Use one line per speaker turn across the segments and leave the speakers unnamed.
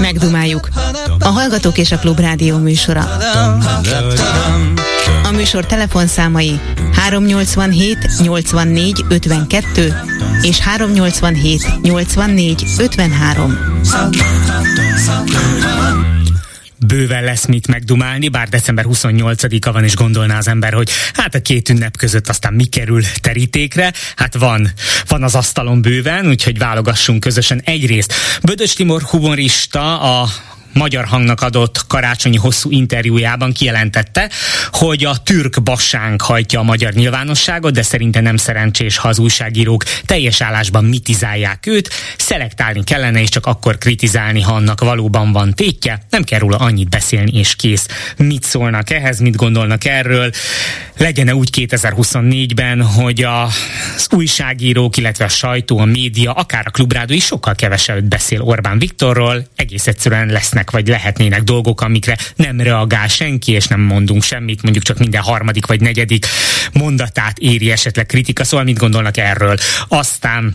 Megdumáljuk. A Hallgatók és a Klubrádió műsora. A műsor telefonszámai 387 84 52 és 387 84 53.
bőven lesz mit megdumálni, bár december 28-a van, és gondolná az ember, hogy hát a két ünnep között aztán mi kerül terítékre. Hát van, van az asztalon bőven, úgyhogy válogassunk közösen egyrészt. Bödös Timor humorista, a Magyar Hangnak adott karácsonyi hosszú interjújában kijelentette, hogy a türk basánk hajtja a magyar nyilvánosságot, de szerinte nem szerencsés, ha az újságírók teljes állásban mitizálják őt, szelektálni kellene, és csak akkor kritizálni, ha annak valóban van tétje, nem kell róla annyit beszélni, és kész. Mit szólnak ehhez, mit gondolnak erről? Legyen-e úgy 2024-ben, hogy az újságírók, illetve a sajtó, a média, akár a klubrádó is sokkal kevesebbet beszél Orbán Viktorról, egész egyszerűen lesznek lehetnek, vagy lehetnének dolgok, amikre nem reagál senki, és nem mondunk semmit, mondjuk csak minden harmadik vagy negyedik mondatát éri esetleg kritika. Szóval mit gondolnak erről? Aztán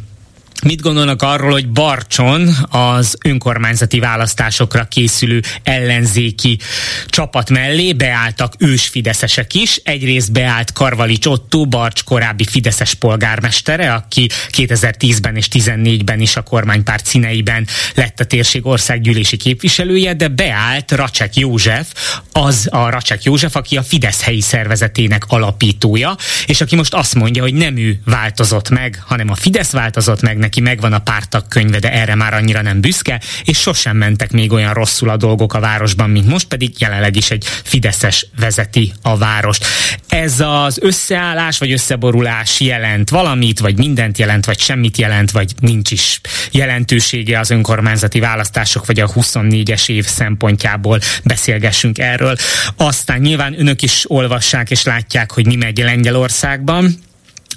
Mit gondolnak arról, hogy Barcson az önkormányzati választásokra készülő ellenzéki csapat mellé beálltak ős fideszesek is. Egyrészt beállt Karvalics Otto, Barcs korábbi fideszes polgármestere, aki 2010-ben és 2014-ben is a kormánypárt színeiben lett a térség országgyűlési képviselője, de beállt Racsek József, az a Racsek József, aki a Fidesz helyi szervezetének alapítója, és aki most azt mondja, hogy nem ő változott meg, hanem a Fidesz változott meg, neki megvan a pártak könyve, de erre már annyira nem büszke, és sosem mentek még olyan rosszul a dolgok a városban, mint most, pedig jelenleg is egy Fideszes vezeti a várost. Ez az összeállás vagy összeborulás jelent valamit, vagy mindent jelent, vagy semmit jelent, vagy nincs is jelentősége az önkormányzati választások, vagy a 24-es év szempontjából beszélgessünk erről. Aztán nyilván önök is olvassák és látják, hogy mi megy Lengyelországban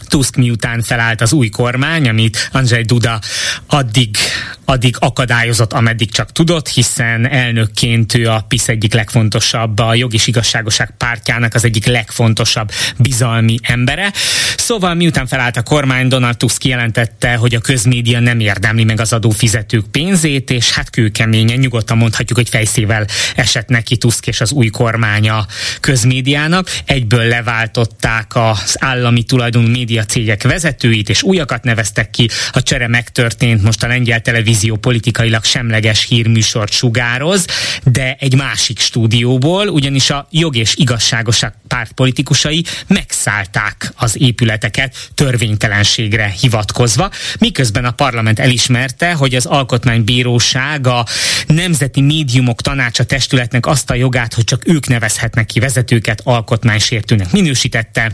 Tusk miután felállt az új kormány, amit Andrzej Duda addig, addig akadályozott, ameddig csak tudott, hiszen elnökként ő a PISZ egyik legfontosabb, a jog és igazságoság pártjának az egyik legfontosabb bizalmi embere. Szóval miután felállt a kormány, Donald Tusk kijelentette, hogy a közmédia nem érdemli meg az adófizetők pénzét, és hát kőkeményen, nyugodtan mondhatjuk, hogy fejszével esett neki Tusk és az új kormánya közmédiának. Egyből leváltották az állami tulajdonú média cégek vezetőit, és újakat neveztek ki. A csere megtörtént, most a lengyel televízió politikailag semleges hírműsort sugároz, de egy másik stúdióból, ugyanis a jog és igazságosak párt politikusai megszállták az épületeket törvénytelenségre hivatkozva, miközben a parlament elismerte, hogy az alkotmánybíróság a Nemzeti Médiumok Tanácsa testületnek azt a jogát, hogy csak ők nevezhetnek ki vezetőket alkotmánysértőnek minősítette,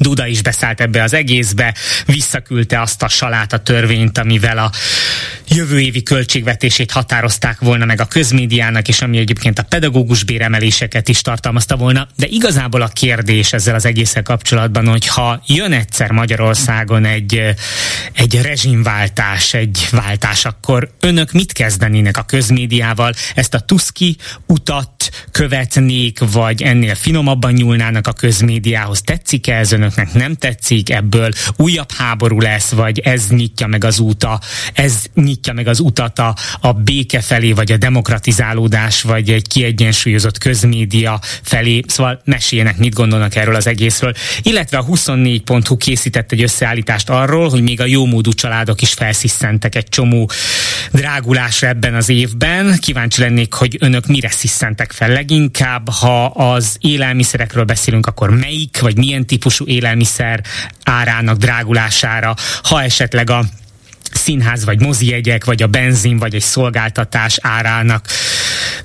Duda is beszállt ebbe az egészbe, visszaküldte azt a saláta törvényt, amivel a jövő évi költségvetését határozták volna meg a közmédiának, és ami egyébként a pedagógus béremeléseket is tartalmazta volna. De igazából a kérdés ezzel az egésszel kapcsolatban, hogy ha jön egyszer Magyarországon egy, egy rezsimváltás, egy váltás, akkor önök mit kezdenének a közmédiával? Ezt a Tuski utat követnék, vagy ennél finomabban nyúlnának a közmédiához? Tetszik-e ez önöknek? Nem tetszik? Ebből újabb háború lesz, vagy ez nyitja meg az úta, ez nyitja meg az utat a, a béke felé, vagy a demokratizálódás, vagy egy kiegyensúlyozott közmédia felé. Szóval meséljenek, mit gondolnak erről az egészről. Illetve a 24.hu készített egy összeállítást arról, hogy még a jómódú családok is felsziszentek egy csomó drágulásra ebben az évben. Kíváncsi lennék, hogy önök mire sziszentek fel leginkább. Ha az élelmiszerekről beszélünk, akkor melyik, vagy milyen típusú élelmiszer árának drágulására, ha esetleg a színház vagy mozijegyek, vagy a benzin, vagy egy szolgáltatás árának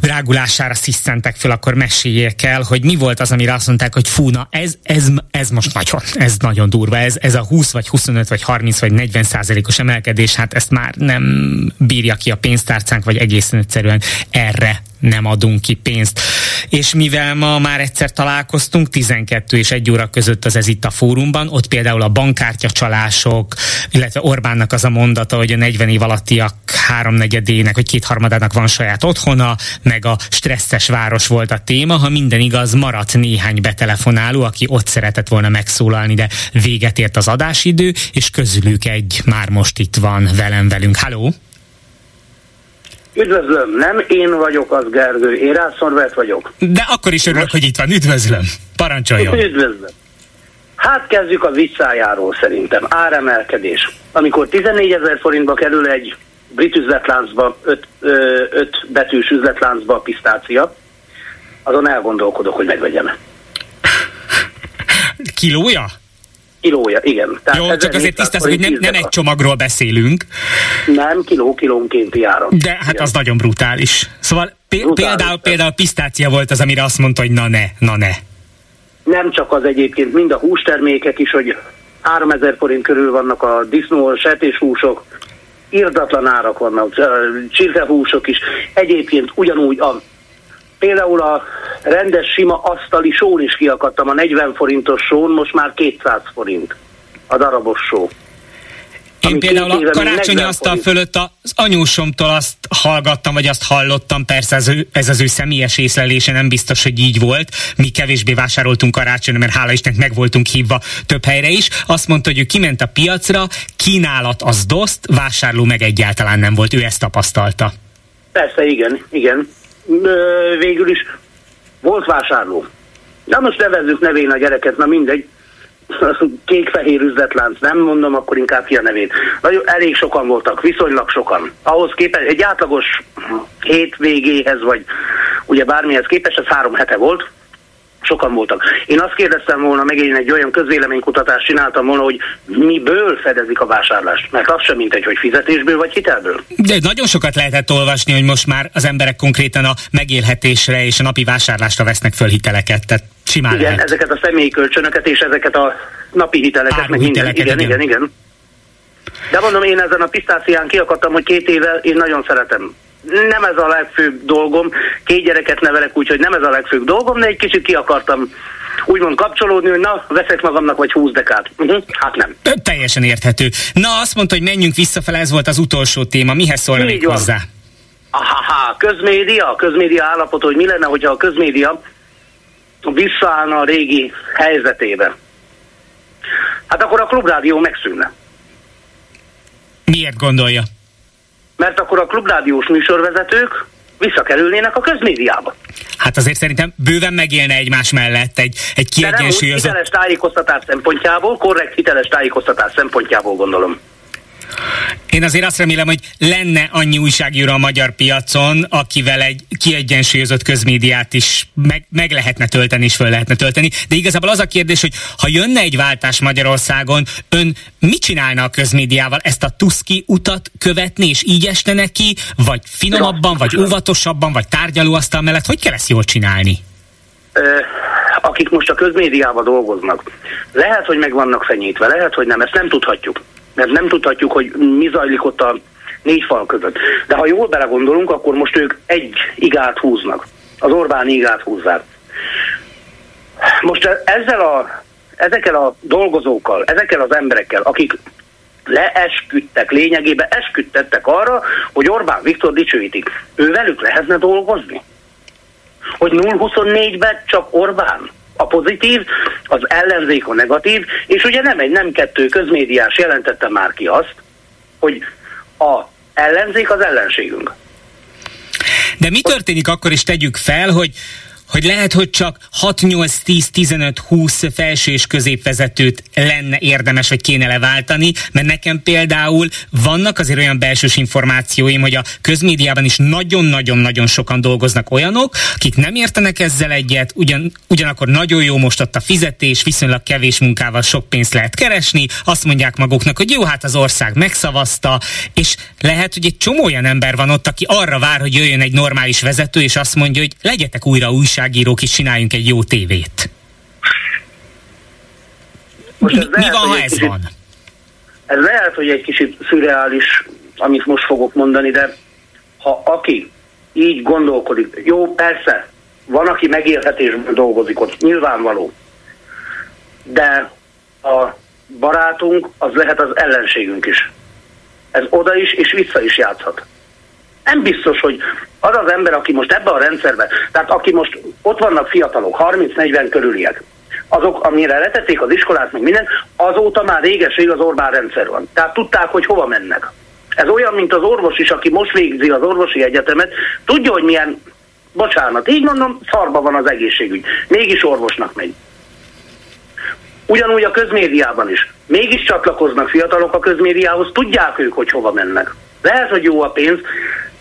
drágulására sziszentek föl, akkor meséljék el, hogy mi volt az, amire azt mondták, hogy fú, na ez, ez, ez most nagyon, ez nagyon durva, ez, ez a 20 vagy 25 vagy 30 vagy 40 százalékos emelkedés, hát ezt már nem bírja ki a pénztárcánk, vagy egészen egyszerűen erre nem adunk ki pénzt. És mivel ma már egyszer találkoztunk, 12 és 1 óra között az ez itt a fórumban, ott például a bankkártya csalások, illetve Orbánnak az a mondata, hogy a 40 év alattiak háromnegyedének vagy kétharmadának van saját otthona, meg a stresszes város volt a téma. Ha minden igaz, maradt néhány betelefonáló, aki ott szeretett volna megszólalni, de véget ért az adásidő, és közülük egy már most itt van velem velünk. Halló!
Üdvözlöm, nem én vagyok az Gergő, én Rászorvet vagyok.
De akkor is örülök, hogy itt van. Üdvözlöm. Parancsoljon.
Üdvözlöm. Hát kezdjük a visszájáról szerintem. Áremelkedés. Amikor 14 ezer forintba kerül egy brit üzletláncba, öt, ö, öt betűs üzletláncba a pisztácia, azon elgondolkodok, hogy megvegyem.
Kilója?
Kilója, igen.
Tehát Jó, csak azért tisztázok, hogy nem, nem egy csomagról beszélünk.
Nem, kiló, kilónkénti áron.
De hát igen. az nagyon brutális. Szóval brutális, például, például pisztácia volt az, amire azt mondta, hogy na ne, na ne.
Nem csak az egyébként, mind a hústermékek is, hogy 3000 forint körül vannak a disznó, sertéshúsok, irdatlan árak vannak, csirkehúsok is. Egyébként ugyanúgy a Például a rendes sima asztali són is kiakadtam, a 40 forintos són most már 200 forint a darabos só.
Én például a karácsonyi asztal fölött az anyósomtól azt hallgattam, vagy azt hallottam, persze ez, ez az ő személyes észlelése, nem biztos, hogy így volt. Mi kevésbé vásároltunk karácsonyra, mert hála Istennek meg voltunk hívva több helyre is. Azt mondta, hogy ő kiment a piacra, kínálat az doszt, vásárló meg egyáltalán nem volt. Ő ezt tapasztalta.
Persze, igen, igen végül is volt vásárló. Na most nevezzük nevén a gyereket, na mindegy. Kék-fehér üzletlánc, nem mondom, akkor inkább ki a nevét. Nagyon, elég sokan voltak, viszonylag sokan. Ahhoz képest egy átlagos hét végéhez, vagy ugye bármihez képest, ez három hete volt, sokan voltak. Én azt kérdeztem volna, meg én egy olyan közvéleménykutatást csináltam volna, hogy miből fedezik a vásárlást. Mert az sem mindegy, hogy fizetésből vagy hitelből.
De nagyon sokat lehetett olvasni, hogy most már az emberek konkrétan a megélhetésre és a napi vásárlásra vesznek föl hiteleket. Tehát simán
Igen,
lehet.
ezeket a személyi kölcsönöket és ezeket a napi hiteleket, meg minden. Igen, igen, igen, igen. De mondom, én ezen a pisztácián kiakadtam, hogy két éve én nagyon szeretem nem ez a legfőbb dolgom, két gyereket nevelek, úgyhogy nem ez a legfőbb dolgom, de egy kicsit ki akartam úgymond kapcsolódni, hogy na, veszek magamnak vagy 20 dekát. Uh-huh. Hát nem.
Teljesen érthető. Na, azt mondta, hogy menjünk visszafele, ez volt az utolsó téma. Mihez szólna még hozzá?
Aha, közmédia, közmédia állapot, hogy mi lenne, hogyha a közmédia visszaállna a régi helyzetébe. Hát akkor a klubrádió megszűnne.
Miért gondolja?
Mert akkor a klubrádiós műsorvezetők visszakerülnének a közmédiába.
Hát azért szerintem bőven megélne egymás mellett egy, egy kiegyensúlyozott...
De nem hiteles tájékoztatás szempontjából, korrekt hiteles tájékoztatás szempontjából gondolom.
Én azért azt remélem, hogy lenne annyi újságíró a magyar piacon, akivel egy kiegyensúlyozott közmédiát is meg, meg lehetne tölteni és föl lehetne tölteni. De igazából az a kérdés, hogy ha jönne egy váltás Magyarországon, ön mit csinálna a közmédiával? Ezt a Tuszki utat követni, és így este neki? Vagy finomabban, vagy óvatosabban, vagy tárgyalóasztal mellett? Hogy kell ezt jól csinálni?
akik most a közmédiában dolgoznak, lehet, hogy meg vannak fenyítve, lehet, hogy nem, ezt nem tudhatjuk mert nem tudhatjuk, hogy mi zajlik ott a négy fal között. De ha jól belegondolunk, akkor most ők egy igát húznak. Az Orbán igát húzzák. Most ezzel a, ezekkel a dolgozókkal, ezekkel az emberekkel, akik leesküdtek, lényegében esküdtettek arra, hogy Orbán Viktor dicsőítik. Ő velük lehetne dolgozni? Hogy 0-24-ben csak Orbán? A pozitív, az ellenzék a negatív, és ugye nem egy, nem kettő közmédiás jelentette már ki azt, hogy a ellenzék az ellenségünk.
De mi történik akkor is tegyük fel, hogy hogy lehet, hogy csak 6-8-10-15-20 felső és középvezetőt lenne érdemes, vagy kéne leváltani, mert nekem például vannak azért olyan belsős információim, hogy a közmédiában is nagyon-nagyon-nagyon sokan dolgoznak olyanok, akik nem értenek ezzel egyet, ugyan, ugyanakkor nagyon jó most ott a fizetés, viszonylag kevés munkával sok pénzt lehet keresni, azt mondják maguknak, hogy jó, hát az ország megszavazta, és lehet, hogy egy csomó olyan ember van ott, aki arra vár, hogy jöjjön egy normális vezető, és azt mondja, hogy legyetek újra újság újságírók is csináljunk egy jó tévét. Most mi, mi van, ha ez kicsit, van?
Ez lehet, hogy egy kicsit szürreális, amit most fogok mondani, de ha aki így gondolkodik. Jó, persze, van, aki megélhetésben dolgozik ott, nyilvánvaló. De a barátunk az lehet az ellenségünk is. Ez oda is és vissza is játszhat. Nem biztos, hogy az az ember, aki most ebben a rendszerben, tehát aki most ott vannak fiatalok, 30-40 körüliek, azok, amire letették az iskolát, meg minden, azóta már réges az Orbán rendszer van. Tehát tudták, hogy hova mennek. Ez olyan, mint az orvos is, aki most végzi az orvosi egyetemet, tudja, hogy milyen, bocsánat, így mondom, szarba van az egészségügy. Mégis orvosnak megy. Ugyanúgy a közmédiában is. Mégis csatlakoznak fiatalok a közmédiához, tudják ők, hogy hova mennek. Lehet, hogy jó a pénz,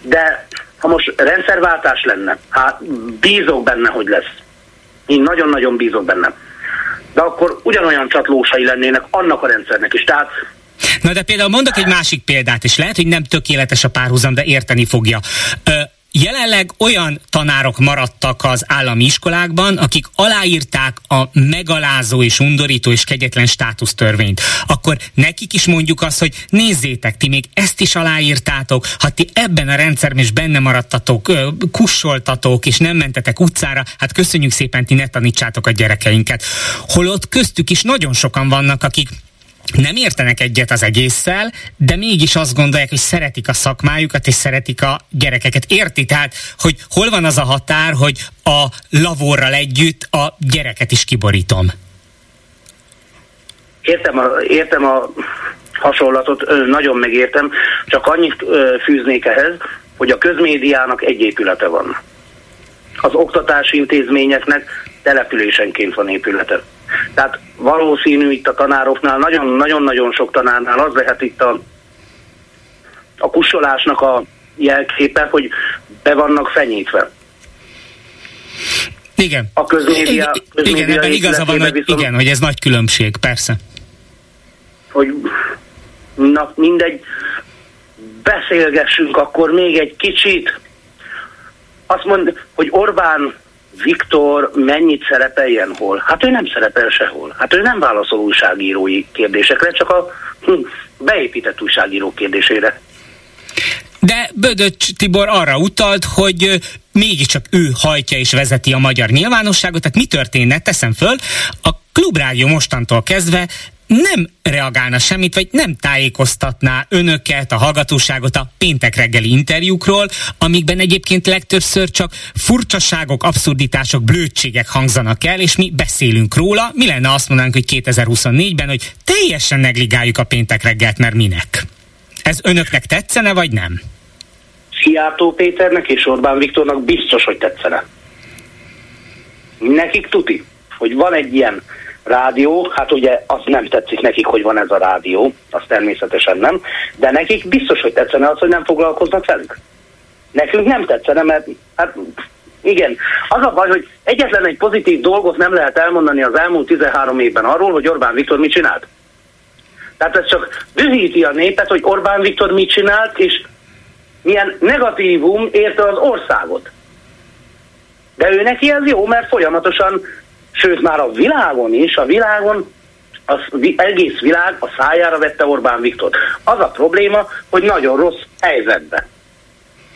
de ha most rendszerváltás lenne, hát bízok benne, hogy lesz. Én nagyon-nagyon bízok benne. De akkor ugyanolyan csatlósai lennének annak a rendszernek is. Tehát
Na de például mondok egy másik példát, és lehet, hogy nem tökéletes a párhuzam, de érteni fogja. Jelenleg olyan tanárok maradtak az állami iskolákban, akik aláírták a megalázó és undorító és kegyetlen státusztörvényt. Akkor nekik is mondjuk azt, hogy nézzétek, ti még ezt is aláírtátok, ha ti ebben a rendszerben is benne maradtatok, kussoltatok és nem mentetek utcára, hát köszönjük szépen, ti ne tanítsátok a gyerekeinket. Holott köztük is nagyon sokan vannak, akik nem értenek egyet az egésszel, de mégis azt gondolják, hogy szeretik a szakmájukat, és szeretik a gyerekeket. Érti? Tehát, hogy hol van az a határ, hogy a lavorral együtt a gyereket is kiborítom?
Értem a, értem a hasonlatot, nagyon megértem, csak annyit fűznék ehhez, hogy a közmédiának egy épülete van. Az oktatási intézményeknek településenként van épülete. Tehát valószínű itt a tanároknál, nagyon-nagyon sok tanárnál az lehet itt a, a kussolásnak a jelképe, hogy be vannak fenyítve.
Igen.
A közmédia,
közmédia igen, ebben igaza van, hogy, viszont, igen, hogy ez nagy különbség, persze.
Hogy na mindegy, beszélgessünk akkor még egy kicsit. Azt mond, hogy Orbán Viktor mennyit szerepeljen hol? Hát ő nem szerepel sehol. Hát ő nem válaszol újságírói kérdésekre, csak a hm, beépített újságíró kérdésére.
De Bödöcs Tibor arra utalt, hogy mégiscsak ő hajtja és vezeti a magyar nyilvánosságot, tehát mi történne, teszem föl, a klubrádió mostantól kezdve nem reagálna semmit, vagy nem tájékoztatná önöket, a hallgatóságot a péntek reggeli interjúkról, amikben egyébként legtöbbször csak furcsaságok, abszurditások, blödségek hangzanak el, és mi beszélünk róla. Mi lenne azt mondanánk, hogy 2024-ben, hogy teljesen negligáljuk a péntek reggelt, mert minek? Ez önöknek tetszene, vagy nem?
Szijjártó Péternek és Orbán Viktornak biztos, hogy tetszene. Nekik tuti, hogy van egy ilyen rádió, hát ugye az nem tetszik nekik, hogy van ez a rádió, az természetesen nem, de nekik biztos, hogy tetszene az, hogy nem foglalkoznak velük. Nekünk nem tetszene, mert hát igen, az a baj, hogy egyetlen egy pozitív dolgot nem lehet elmondani az elmúlt 13 évben arról, hogy Orbán Viktor mit csinált. Tehát ez csak dühíti a népet, hogy Orbán Viktor mit csinált, és milyen negatívum érte az országot. De ő neki ez jó, mert folyamatosan sőt már a világon is, a világon az egész világ a szájára vette Orbán Viktor. Az a probléma, hogy nagyon rossz helyzetben.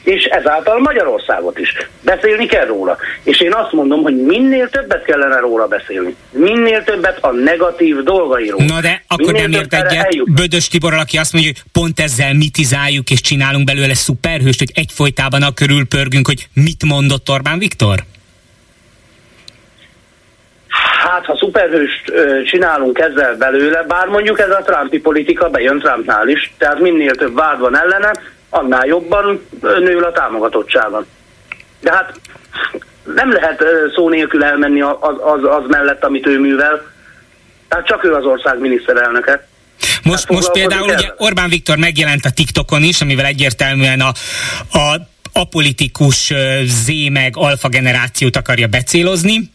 És ezáltal Magyarországot is. Beszélni kell róla. És én azt mondom, hogy minél többet kellene róla beszélni. Minél többet a negatív dolgairól.
Na de akkor minél nem ért egyet Bödös Tibor, aki azt mondja, hogy pont ezzel mitizáljuk és csinálunk belőle szuperhőst, hogy egyfolytában a körül pörgünk, hogy mit mondott Orbán Viktor?
Hát, ha szuperhőst csinálunk ezzel belőle, bár mondjuk ez a Trumpi politika bejön Trumpnál is, tehát minél több vád van ellene, annál jobban nő a támogatottsága. De hát nem lehet szó nélkül elmenni az, az, az mellett, amit ő művel. Tehát csak ő az ország miniszterelnöke.
Most, hát most például ugye Orbán Viktor megjelent a TikTokon is, amivel egyértelműen a, a apolitikus Z meg alfa generációt akarja becélozni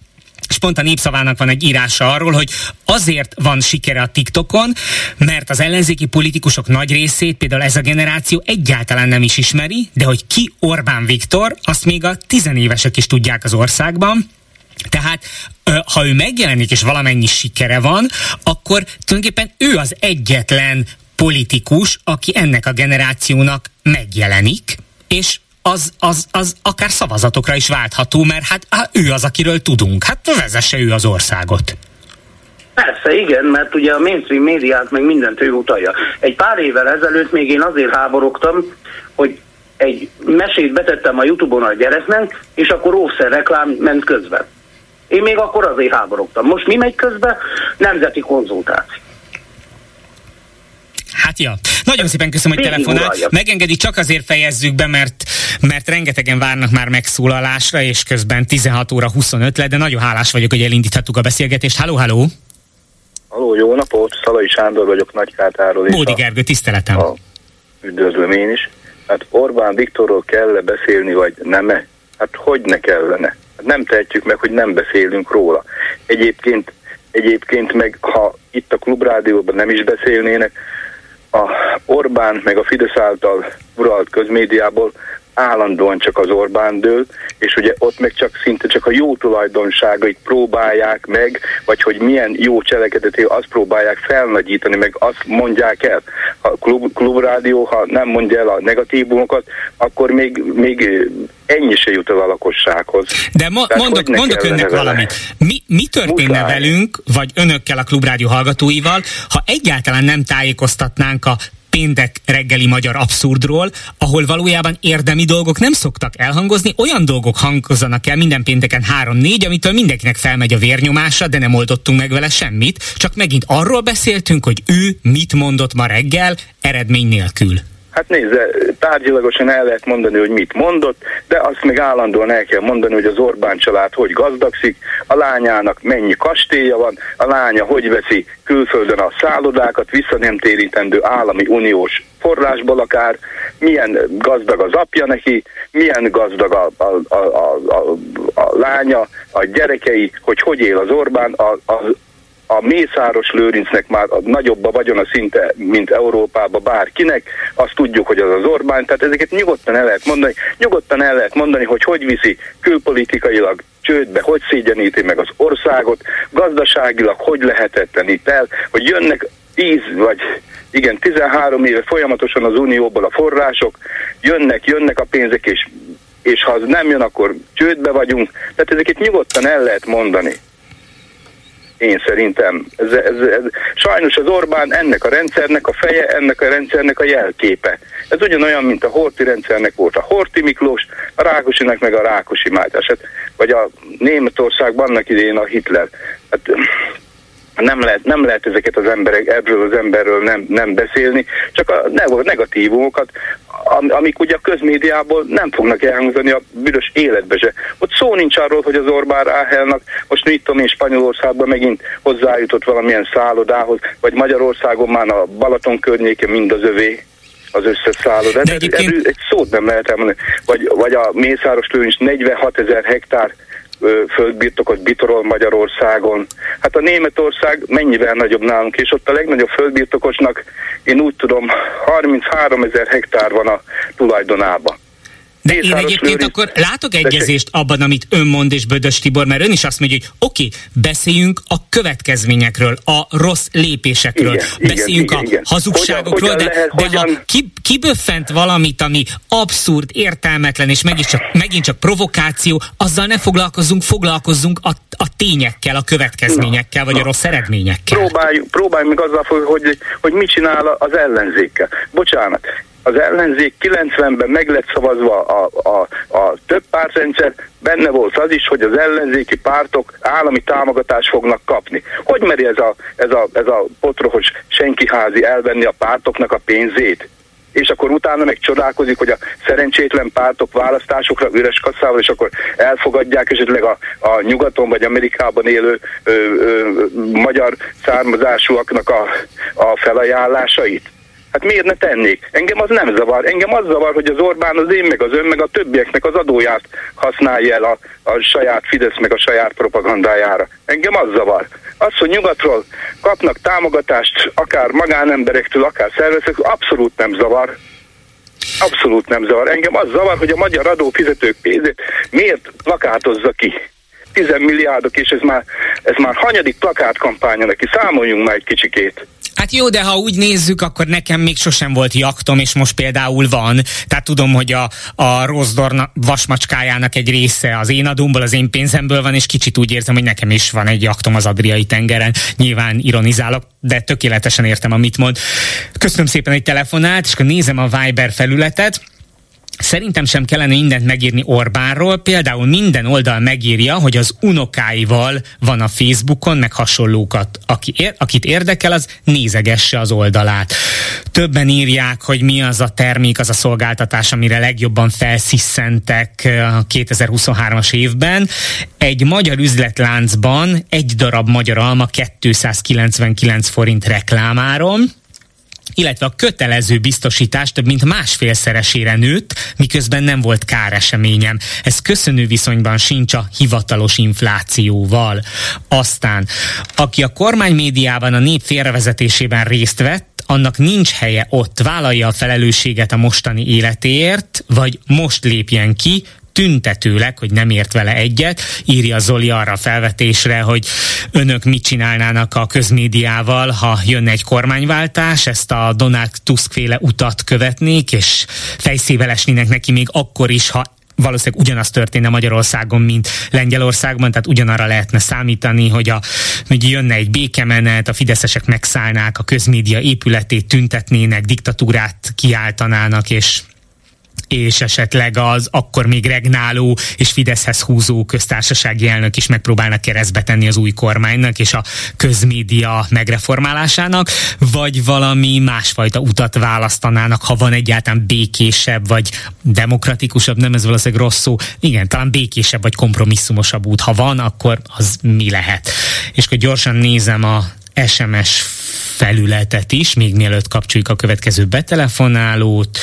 és pont a népszavának van egy írása arról, hogy azért van sikere a TikTokon, mert az ellenzéki politikusok nagy részét például ez a generáció egyáltalán nem is ismeri, de hogy ki Orbán Viktor, azt még a tizenévesek is tudják az országban, tehát, ha ő megjelenik és valamennyi sikere van, akkor tulajdonképpen ő az egyetlen politikus, aki ennek a generációnak megjelenik, és az, az, az akár szavazatokra is váltható, mert hát, hát ő az, akiről tudunk. Hát vezesse ő az országot.
Persze, igen, mert ugye a mainstream médiát meg mindent ő utalja. Egy pár évvel ezelőtt még én azért háborogtam, hogy egy mesét betettem a Youtube-on a gyereknek, és akkor ószer reklám ment közben. Én még akkor azért háborogtam. Most mi megy közben? Nemzeti konzultáció.
Hát ja, nagyon szépen köszönöm, hogy telefonál. Megengedi, csak azért fejezzük be, mert, mert rengetegen várnak már megszólalásra, és közben 16 óra 25 lett, de nagyon hálás vagyok, hogy elindíthattuk a beszélgetést. Halló, halló!
Halló, jó napot! Szalai Sándor vagyok Nagykátáról.
Bódi Gergő, tiszteletem! A,
üdvözlöm én is. Hát Orbán Viktorról kell -e beszélni, vagy nem -e? Hát hogy ne kellene? Hát nem tehetjük meg, hogy nem beszélünk róla. Egyébként, egyébként meg, ha itt a klubrádióban nem is beszélnének, a Orbán meg a Fidesz által uralt közmédiából állandóan csak az Orbán dől, és ugye ott meg csak szinte csak a jó tulajdonságait próbálják meg, vagy hogy milyen jó cselekedeti, azt próbálják felnagyítani, meg azt mondják el. A klub, klubrádió, ha nem mondja el a negatívumokat, akkor még, még ennyi se jut el a lakossághoz.
De mo- Tehát mondok, mondok önnek vele? valamit. Mi, mi történne Muszáj. velünk, vagy önökkel a klubrádió hallgatóival, ha egyáltalán nem tájékoztatnánk a péntek reggeli magyar abszurdról, ahol valójában érdemi dolgok nem szoktak elhangozni, olyan dolgok hangozzanak el minden pénteken 3-4, amitől mindenkinek felmegy a vérnyomása, de nem oldottunk meg vele semmit, csak megint arról beszéltünk, hogy ő mit mondott ma reggel, eredmény nélkül.
Hát nézze, tárgyilagosan el lehet mondani, hogy mit mondott, de azt még állandóan el kell mondani, hogy az Orbán család hogy gazdagszik, a lányának mennyi kastélya van, a lánya hogy veszi külföldön a szállodákat, vissza nem térítendő állami uniós forrásból akár, milyen gazdag az apja neki, milyen gazdag a, a, a, a, a, lánya, a gyerekei, hogy hogy él az Orbán, a, a, a Mészáros Lőrincnek már nagyobb a vagyona szinte, mint Európában bárkinek, azt tudjuk, hogy az az Orbán, tehát ezeket nyugodtan el lehet mondani, nyugodtan el lehet mondani, hogy hogy viszi külpolitikailag csődbe, hogy szégyeníti meg az országot, gazdaságilag hogy lehetetlenít el, hogy jönnek 10 vagy igen, 13 éve folyamatosan az Unióból a források, jönnek, jönnek a pénzek, és, és ha az nem jön, akkor csődbe vagyunk. Tehát ezeket nyugodtan el lehet mondani én szerintem. Ez, ez, ez, sajnos az Orbán ennek a rendszernek a feje, ennek a rendszernek a jelképe. Ez ugyanolyan, mint a Horti rendszernek volt a Horti Miklós, a Rákosinak meg a Rákosi Mátyás. Hát, vagy a Németországban annak idején a Hitler. Hát, nem lehet, nem lehet ezeket az emberek, ebből az emberről nem, nem beszélni, csak a negatívumokat, amik ugye a közmédiából nem fognak elhangzani a büdös életbe se. Ott szó nincs arról, hogy az Orbán Ráhelnak most mit tudom én Spanyolországban megint hozzájutott valamilyen szállodához, vagy Magyarországon már a Balaton környéke mind az övé az összes szálloda. De egyébként... egy szót nem lehet elmondani. Vagy, vagy a Mészáros lőncs 46 ezer hektár földbirtokot bitorol Magyarországon. Hát a Németország mennyivel nagyobb nálunk, és ott a legnagyobb földbirtokosnak én úgy tudom 33 ezer hektár van a tulajdonában.
De én egyébként Lőrinc... akkor látok egyezést abban, amit ön mond és Bödös Tibor, mert ön is azt mondja, hogy oké, okay, beszéljünk a következményekről, a rossz lépésekről, igen, beszéljünk igen, a igen. hazugságokról, hogyan, hogyan de, lehet, de ha ki, kiböffent valamit, ami abszurd, értelmetlen, és megint csak, megint csak provokáció, azzal ne foglalkozzunk, foglalkozzunk a, a tényekkel, a következményekkel, vagy na, a rossz eredményekkel.
Próbáljuk, próbáljuk meg azzal, hogy, hogy mit csinál az ellenzékkel. Bocsánat, az ellenzék 90-ben meg lett szavazva a, a, a több pártrendszer, benne volt az is, hogy az ellenzéki pártok állami támogatást fognak kapni. Hogy meri ez a, ez a, ez a potrohos senkiházi elvenni a pártoknak a pénzét? és akkor utána meg csodálkozik, hogy a szerencsétlen pártok választásokra üres kasszával, és akkor elfogadják esetleg a, a nyugaton vagy Amerikában élő ö, ö, magyar származásúaknak a, a felajánlásait. Hát miért ne tennék? Engem az nem zavar. Engem az zavar, hogy az Orbán az én, meg az ön, meg a többieknek az adóját használja el a, a saját Fidesz, meg a saját propagandájára. Engem az zavar. Az, hogy nyugatról kapnak támogatást, akár magánemberektől, akár szervezetektől, abszolút nem zavar. Abszolút nem zavar. Engem az zavar, hogy a magyar adófizetők pénzét miért plakátozza ki. 10 milliárdok, és ez már, ez már hanyadik plakátkampánya neki, számoljunk már egy kicsikét.
Hát jó, de ha úgy nézzük, akkor nekem még sosem volt jaktom, és most például van. Tehát tudom, hogy a, a Rosdorn vasmacskájának egy része az én adumból, az én pénzemből van, és kicsit úgy érzem, hogy nekem is van egy jaktom az Adriai tengeren. Nyilván ironizálok, de tökéletesen értem, amit mond. Köszönöm szépen, hogy telefonált, és akkor nézem a Viber felületet. Szerintem sem kellene mindent megírni Orbánról, például minden oldal megírja, hogy az unokáival van a Facebookon, meg hasonlókat. Aki ér, akit érdekel, az nézegesse az oldalát. Többen írják, hogy mi az a termék, az a szolgáltatás, amire legjobban felsziszentek a 2023-as évben. Egy magyar üzletláncban egy darab magyar alma 299 forint reklámáron, illetve a kötelező biztosítás több mint másfélszeresére nőtt, miközben nem volt káreseményem. Ez köszönő viszonyban sincs a hivatalos inflációval. Aztán, aki a kormány médiában a nép félrevezetésében részt vett, annak nincs helye ott, vállalja a felelősséget a mostani életéért, vagy most lépjen ki, tüntetőleg, hogy nem ért vele egyet, írja Zoli arra a felvetésre, hogy önök mit csinálnának a közmédiával, ha jönne egy kormányváltás, ezt a Donald Tusk utat követnék, és fejszével esnének neki még akkor is, ha valószínűleg ugyanaz történne Magyarországon, mint Lengyelországban, tehát ugyanarra lehetne számítani, hogy, a, hogy jönne egy békemenet, a fideszesek megszállnák a közmédia épületét, tüntetnének, diktatúrát kiáltanának, és és esetleg az akkor még regnáló és Fideszhez húzó köztársasági elnök is megpróbálnak keresztbe tenni az új kormánynak és a közmédia megreformálásának, vagy valami másfajta utat választanának, ha van egyáltalán békésebb vagy demokratikusabb, nem ez valószínűleg rossz szó, igen, talán békésebb vagy kompromisszumosabb út. Ha van, akkor az mi lehet? És akkor gyorsan nézem a SMS felületet is, még mielőtt kapcsoljuk a következő betelefonálót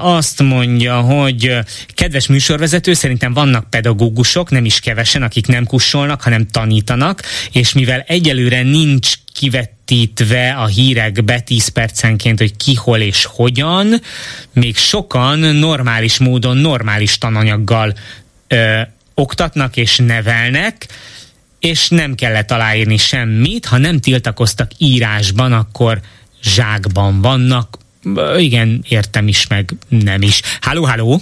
azt mondja, hogy kedves műsorvezető, szerintem vannak pedagógusok, nem is kevesen, akik nem kussolnak, hanem tanítanak, és mivel egyelőre nincs kivetítve a hírekbe 10 percenként, hogy ki, hol és hogyan, még sokan normális módon, normális tananyaggal ö, oktatnak és nevelnek, és nem kellett aláírni semmit, ha nem tiltakoztak írásban, akkor zsákban vannak, igen, értem is, meg nem is. Háló, háló!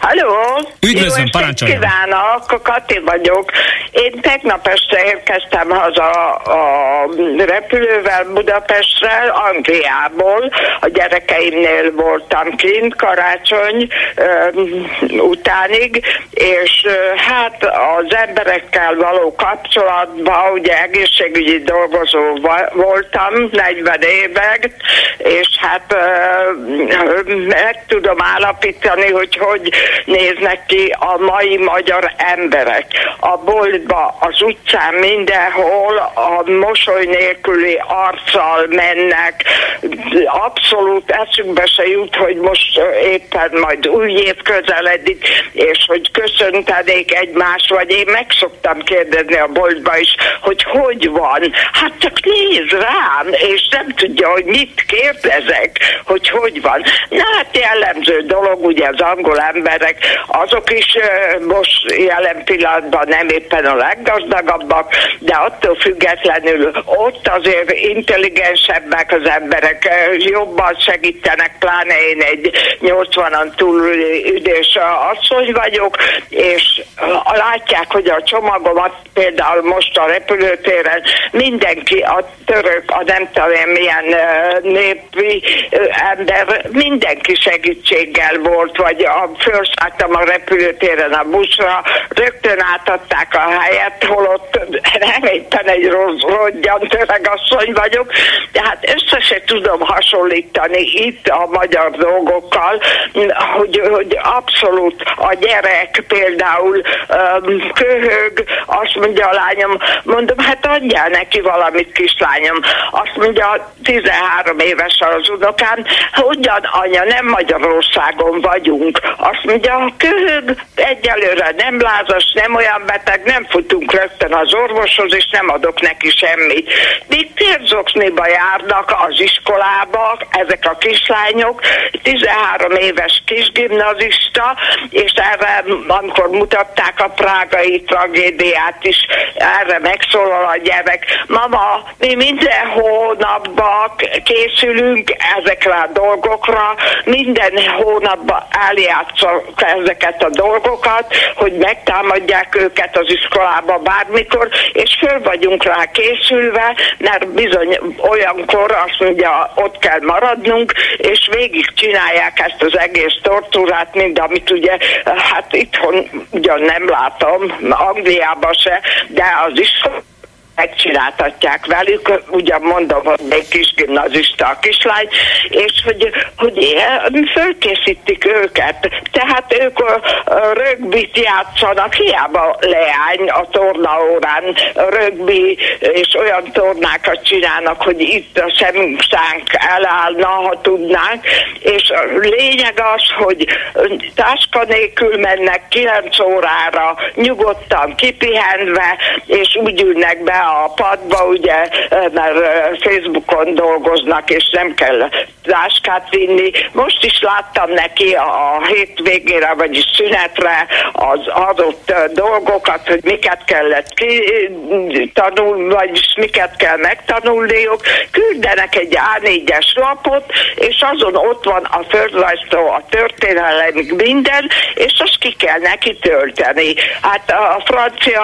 Halló!
Üdvözlöm, parancsoljon!
kívánok, Kati vagyok. Én tegnap este érkeztem haza a repülővel Budapestre, Angliából. A gyerekeimnél voltam kint karácsony uh, utánig, és hát az emberekkel való kapcsolatban, ugye egészségügyi dolgozó voltam 40 évek, és hát uh, meg tudom állapítani, hogy hogy néznek ki a mai magyar emberek. A boltba, az utcán, mindenhol a mosoly nélküli arccal mennek. Abszolút eszükbe se jut, hogy most éppen majd új év közeledik, és hogy köszöntenék egymást, vagy én meg szoktam kérdezni a boltba is, hogy hogy van. Hát csak néz rám, és nem tudja, hogy mit kérdezek, hogy hogy van. Na hát jellemző dolog, ugye az angol emberek, azok is most jelen pillanatban nem éppen a leggazdagabbak, de attól függetlenül ott azért intelligensebbek az emberek, jobban segítenek, pláne én egy 80-an túl üdés asszony vagyok, és látják, hogy a csomagomat például most a repülőtéren mindenki, a török, a nem tudom milyen népi ember, mindenki segítséggel volt, vagy a felszálltam a repülőtéren a buszra, rögtön átadták a helyet, holott nem éppen egy rossz, rogyan asszony vagyok, tehát össze se tudom hasonlítani itt a magyar dolgokkal, hogy, hogy abszolút a gyerek például um, köhög, azt mondja a lányom, mondom, hát adjál neki valamit, kislányom. Azt mondja, 13 éves az unokám, hogyan anya, nem Magyarországon vagyunk. Azt mondja, mondja, köhög, egyelőre nem lázas, nem olyan beteg, nem futunk rögtön az orvoshoz, és nem adok neki semmit. Még térzokniba járnak az iskolába, ezek a kislányok, 13 éves kisgimnazista, és erre, amikor mutatták a prágai tragédiát is, erre megszólal a gyerek. Mama, mi minden hónapban készülünk ezekre a dolgokra, minden hónapban eljátszok ezeket a dolgokat, hogy megtámadják őket az iskolába bármikor, és föl vagyunk rá készülve, mert bizony olyankor azt mondja, ott kell maradnunk, és végig csinálják ezt az egész tortúrát, mint amit ugye, hát itthon ugyan nem látom, Angliában se, de az is megcsináltatják velük, ugye mondom, hogy még kis gimnazista a kislány, és hogy, hogy fölkészítik őket. Tehát ők rögbit játszanak, hiába leány a tornaórán rögbi, és olyan tornákat csinálnak, hogy itt a szemünk elállna, ha tudnánk, és a lényeg az, hogy táska nélkül mennek 9 órára, nyugodtan, kipihenve, és úgy ülnek be a padba, ugye, mert Facebookon dolgoznak, és nem kell táskát vinni. Most is láttam neki a hétvégére, vagyis szünetre az adott dolgokat, hogy miket kellett tanulni, vagyis miket kell megtanulniuk. Küldenek egy A4-es lapot, és azon ott van a földrajztól a történelemig minden, és azt ki kell neki tölteni. Hát a francia,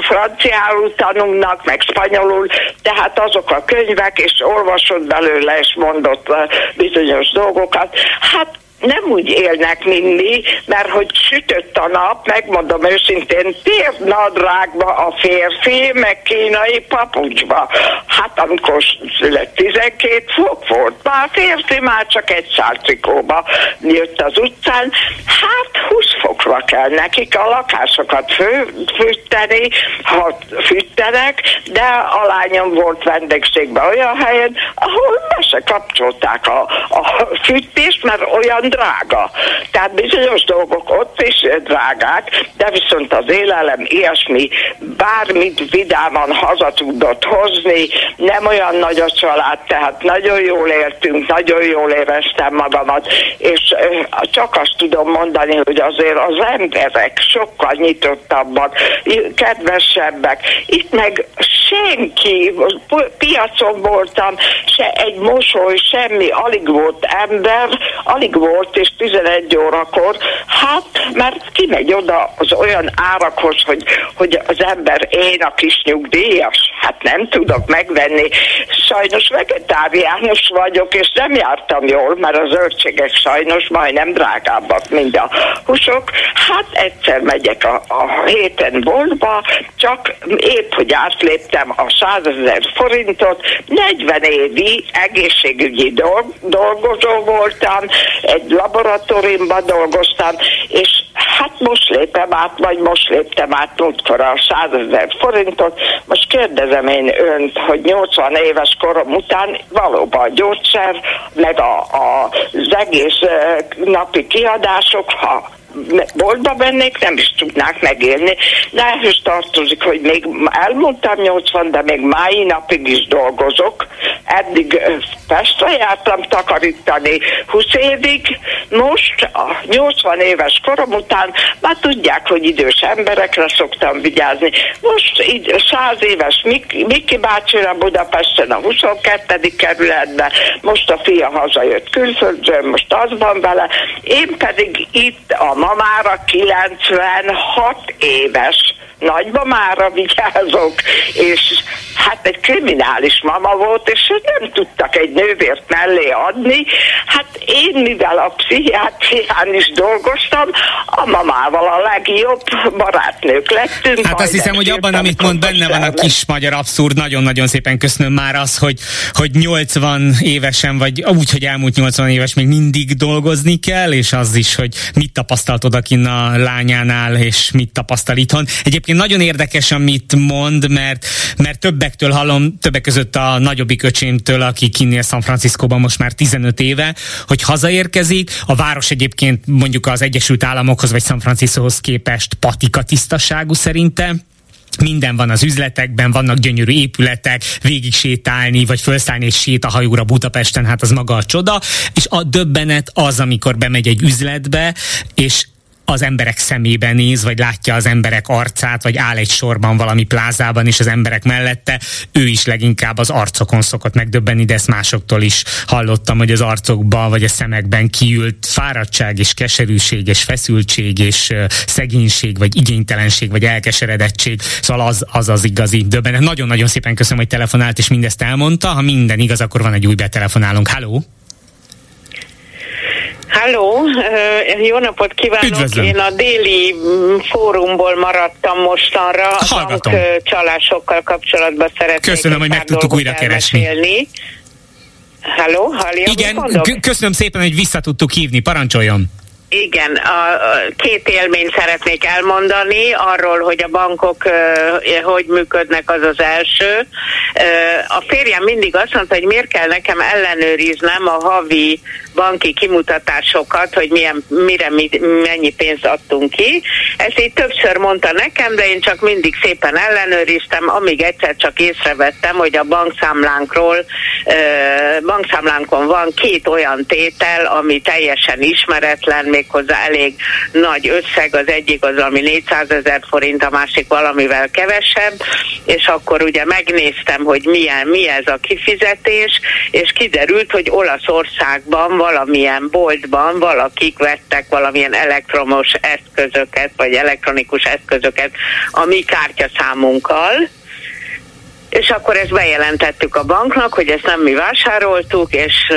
franciául tanulnak, meg spanyolul, tehát azok a könyvek, és olvasott belőle, és mondott bizonyos dolgokat. Hát nem úgy élnek, mint mi, mert hogy sütött a nap, megmondom őszintén, nadrágba a férfi, meg kínai papucsba. Hát amikor szület 12 fok volt, már a férfi már csak egy szálcikóba jött az utcán, hát 20 fokra kell nekik a lakásokat fő, fűteni, ha fűtenek, de a lányom volt vendégségben olyan helyen, ahol be se kapcsolták a, a fűtést, mert olyan drága. Tehát bizonyos dolgok ott is drágák, de viszont az élelem ilyesmi, bármit vidáman haza tudott hozni, nem olyan nagy a család, tehát nagyon jól éltünk, nagyon jól éreztem magamat, és csak azt tudom mondani, hogy azért az emberek sokkal nyitottabbak, kedvesebbek. Itt meg senki, piacon voltam, se egy mosoly, semmi, alig volt ember, alig volt volt, és 11 órakor, hát mert kimegy oda az olyan árakhoz, hogy, hogy az ember én a kis nyugdíjas, hát nem tudok megvenni. Sajnos vegetáriánus vagyok, és nem jártam jól, mert a zöldségek sajnos majdnem drágábbak, mint a húsok. Hát egyszer megyek a, a héten boltba, csak épp, hogy átléptem a 100 ezer forintot, 40 évi egészségügyi dolg, dolgozó voltam, egy laboratóriumban dolgoztam, és hát most lépem át, vagy most léptem át múltkor a 100 ezer forintot. Most kérdezem én önt, hogy 80 éves korom után valóban a gyógyszer, meg a, a, az egész napi kiadások, ha boltba mennék, nem is tudnák megélni. De ehhez tartozik, hogy még elmondtam 80, de még mai napig is dolgozok. Eddig Pestre jártam takarítani 20 évig, most a 80 éves korom után már tudják, hogy idős emberekre szoktam vigyázni. Most így 100 éves Miki, Miki bácsira Budapesten a 22. kerületben, most a fia hazajött külföldről, most az van vele, én pedig itt a mamára 96 éves nagymamára vigyázok, és hát egy kriminális mama volt, és nem tudtak egy nővért mellé adni. Hát én, mivel a pszichiátrián is dolgoztam, a mamával a legjobb barátnők lettünk.
Hát azt hiszem, hogy abban, amit mond, benne van a kis magyar abszurd. Nagyon-nagyon szépen köszönöm már az, hogy, hogy 80 évesen, vagy úgy, hogy elmúlt 80 éves még mindig dolgozni kell, és az is, hogy mit tapasztalt odakin a lányánál, és mit tapasztal itthon. Egyébként nagyon érdekes, amit mond, mert, mert többektől hallom, többek között a nagyobbik öcsémtől, aki kinnél San Franciscóban most már 15 éve, hogy hazaérkezik, a város egyébként mondjuk az Egyesült Államokhoz vagy San Franciscohoz képest patika tisztaságú szerintem, minden van az üzletekben, vannak gyönyörű épületek, végig sétálni, vagy felszállni egy sétahajóra Budapesten, hát az maga a csoda, és a döbbenet az, amikor bemegy egy üzletbe, és az emberek szemébe néz, vagy látja az emberek arcát, vagy áll egy sorban valami plázában, és az emberek mellette, ő is leginkább az arcokon szokott megdöbbenni, de ezt másoktól is hallottam, hogy az arcokban, vagy a szemekben kiült fáradtság, és keserűség, és feszültség, és szegénység, vagy igénytelenség, vagy elkeseredettség. Szóval az az, az igazi döbbenet. Nagyon-nagyon szépen köszönöm, hogy telefonált, és mindezt elmondta. Ha minden igaz, akkor van egy új betelefonálunk. Halló!
Halló, jó napot kívánok!
Üdvözlöm.
Én a déli mm, fórumból maradtam mostanra. A
Hallgatom.
bank csalásokkal kapcsolatban szeretnék
Köszönöm, hogy meg tudtuk újra keresni.
Halló, hallja,
Igen, köszönöm szépen, hogy vissza tudtuk hívni. Parancsoljon!
Igen, a, a két élményt szeretnék elmondani arról, hogy a bankok uh, hogy működnek, az az első. A férjem mindig azt mondta, hogy miért kell nekem ellenőriznem a havi banki kimutatásokat, hogy milyen, mire mi, mennyi pénzt adtunk ki. Ezt így többször mondta nekem, de én csak mindig szépen ellenőriztem, amíg egyszer csak észrevettem, hogy a bankszámlánkról, bankszámlánkon van két olyan tétel, ami teljesen ismeretlen, méghozzá elég nagy összeg, az egyik az ami 400 ezer forint, a másik valamivel kevesebb, és akkor ugye megnéztem, hogy milyen, mi ez a kifizetés, és kiderült, hogy Olaszországban valamilyen boltban valakik vettek valamilyen elektromos eszközöket, vagy elektronikus eszközöket a mi kártyaszámunkkal, és akkor ezt bejelentettük a banknak, hogy ezt nem mi vásároltuk, és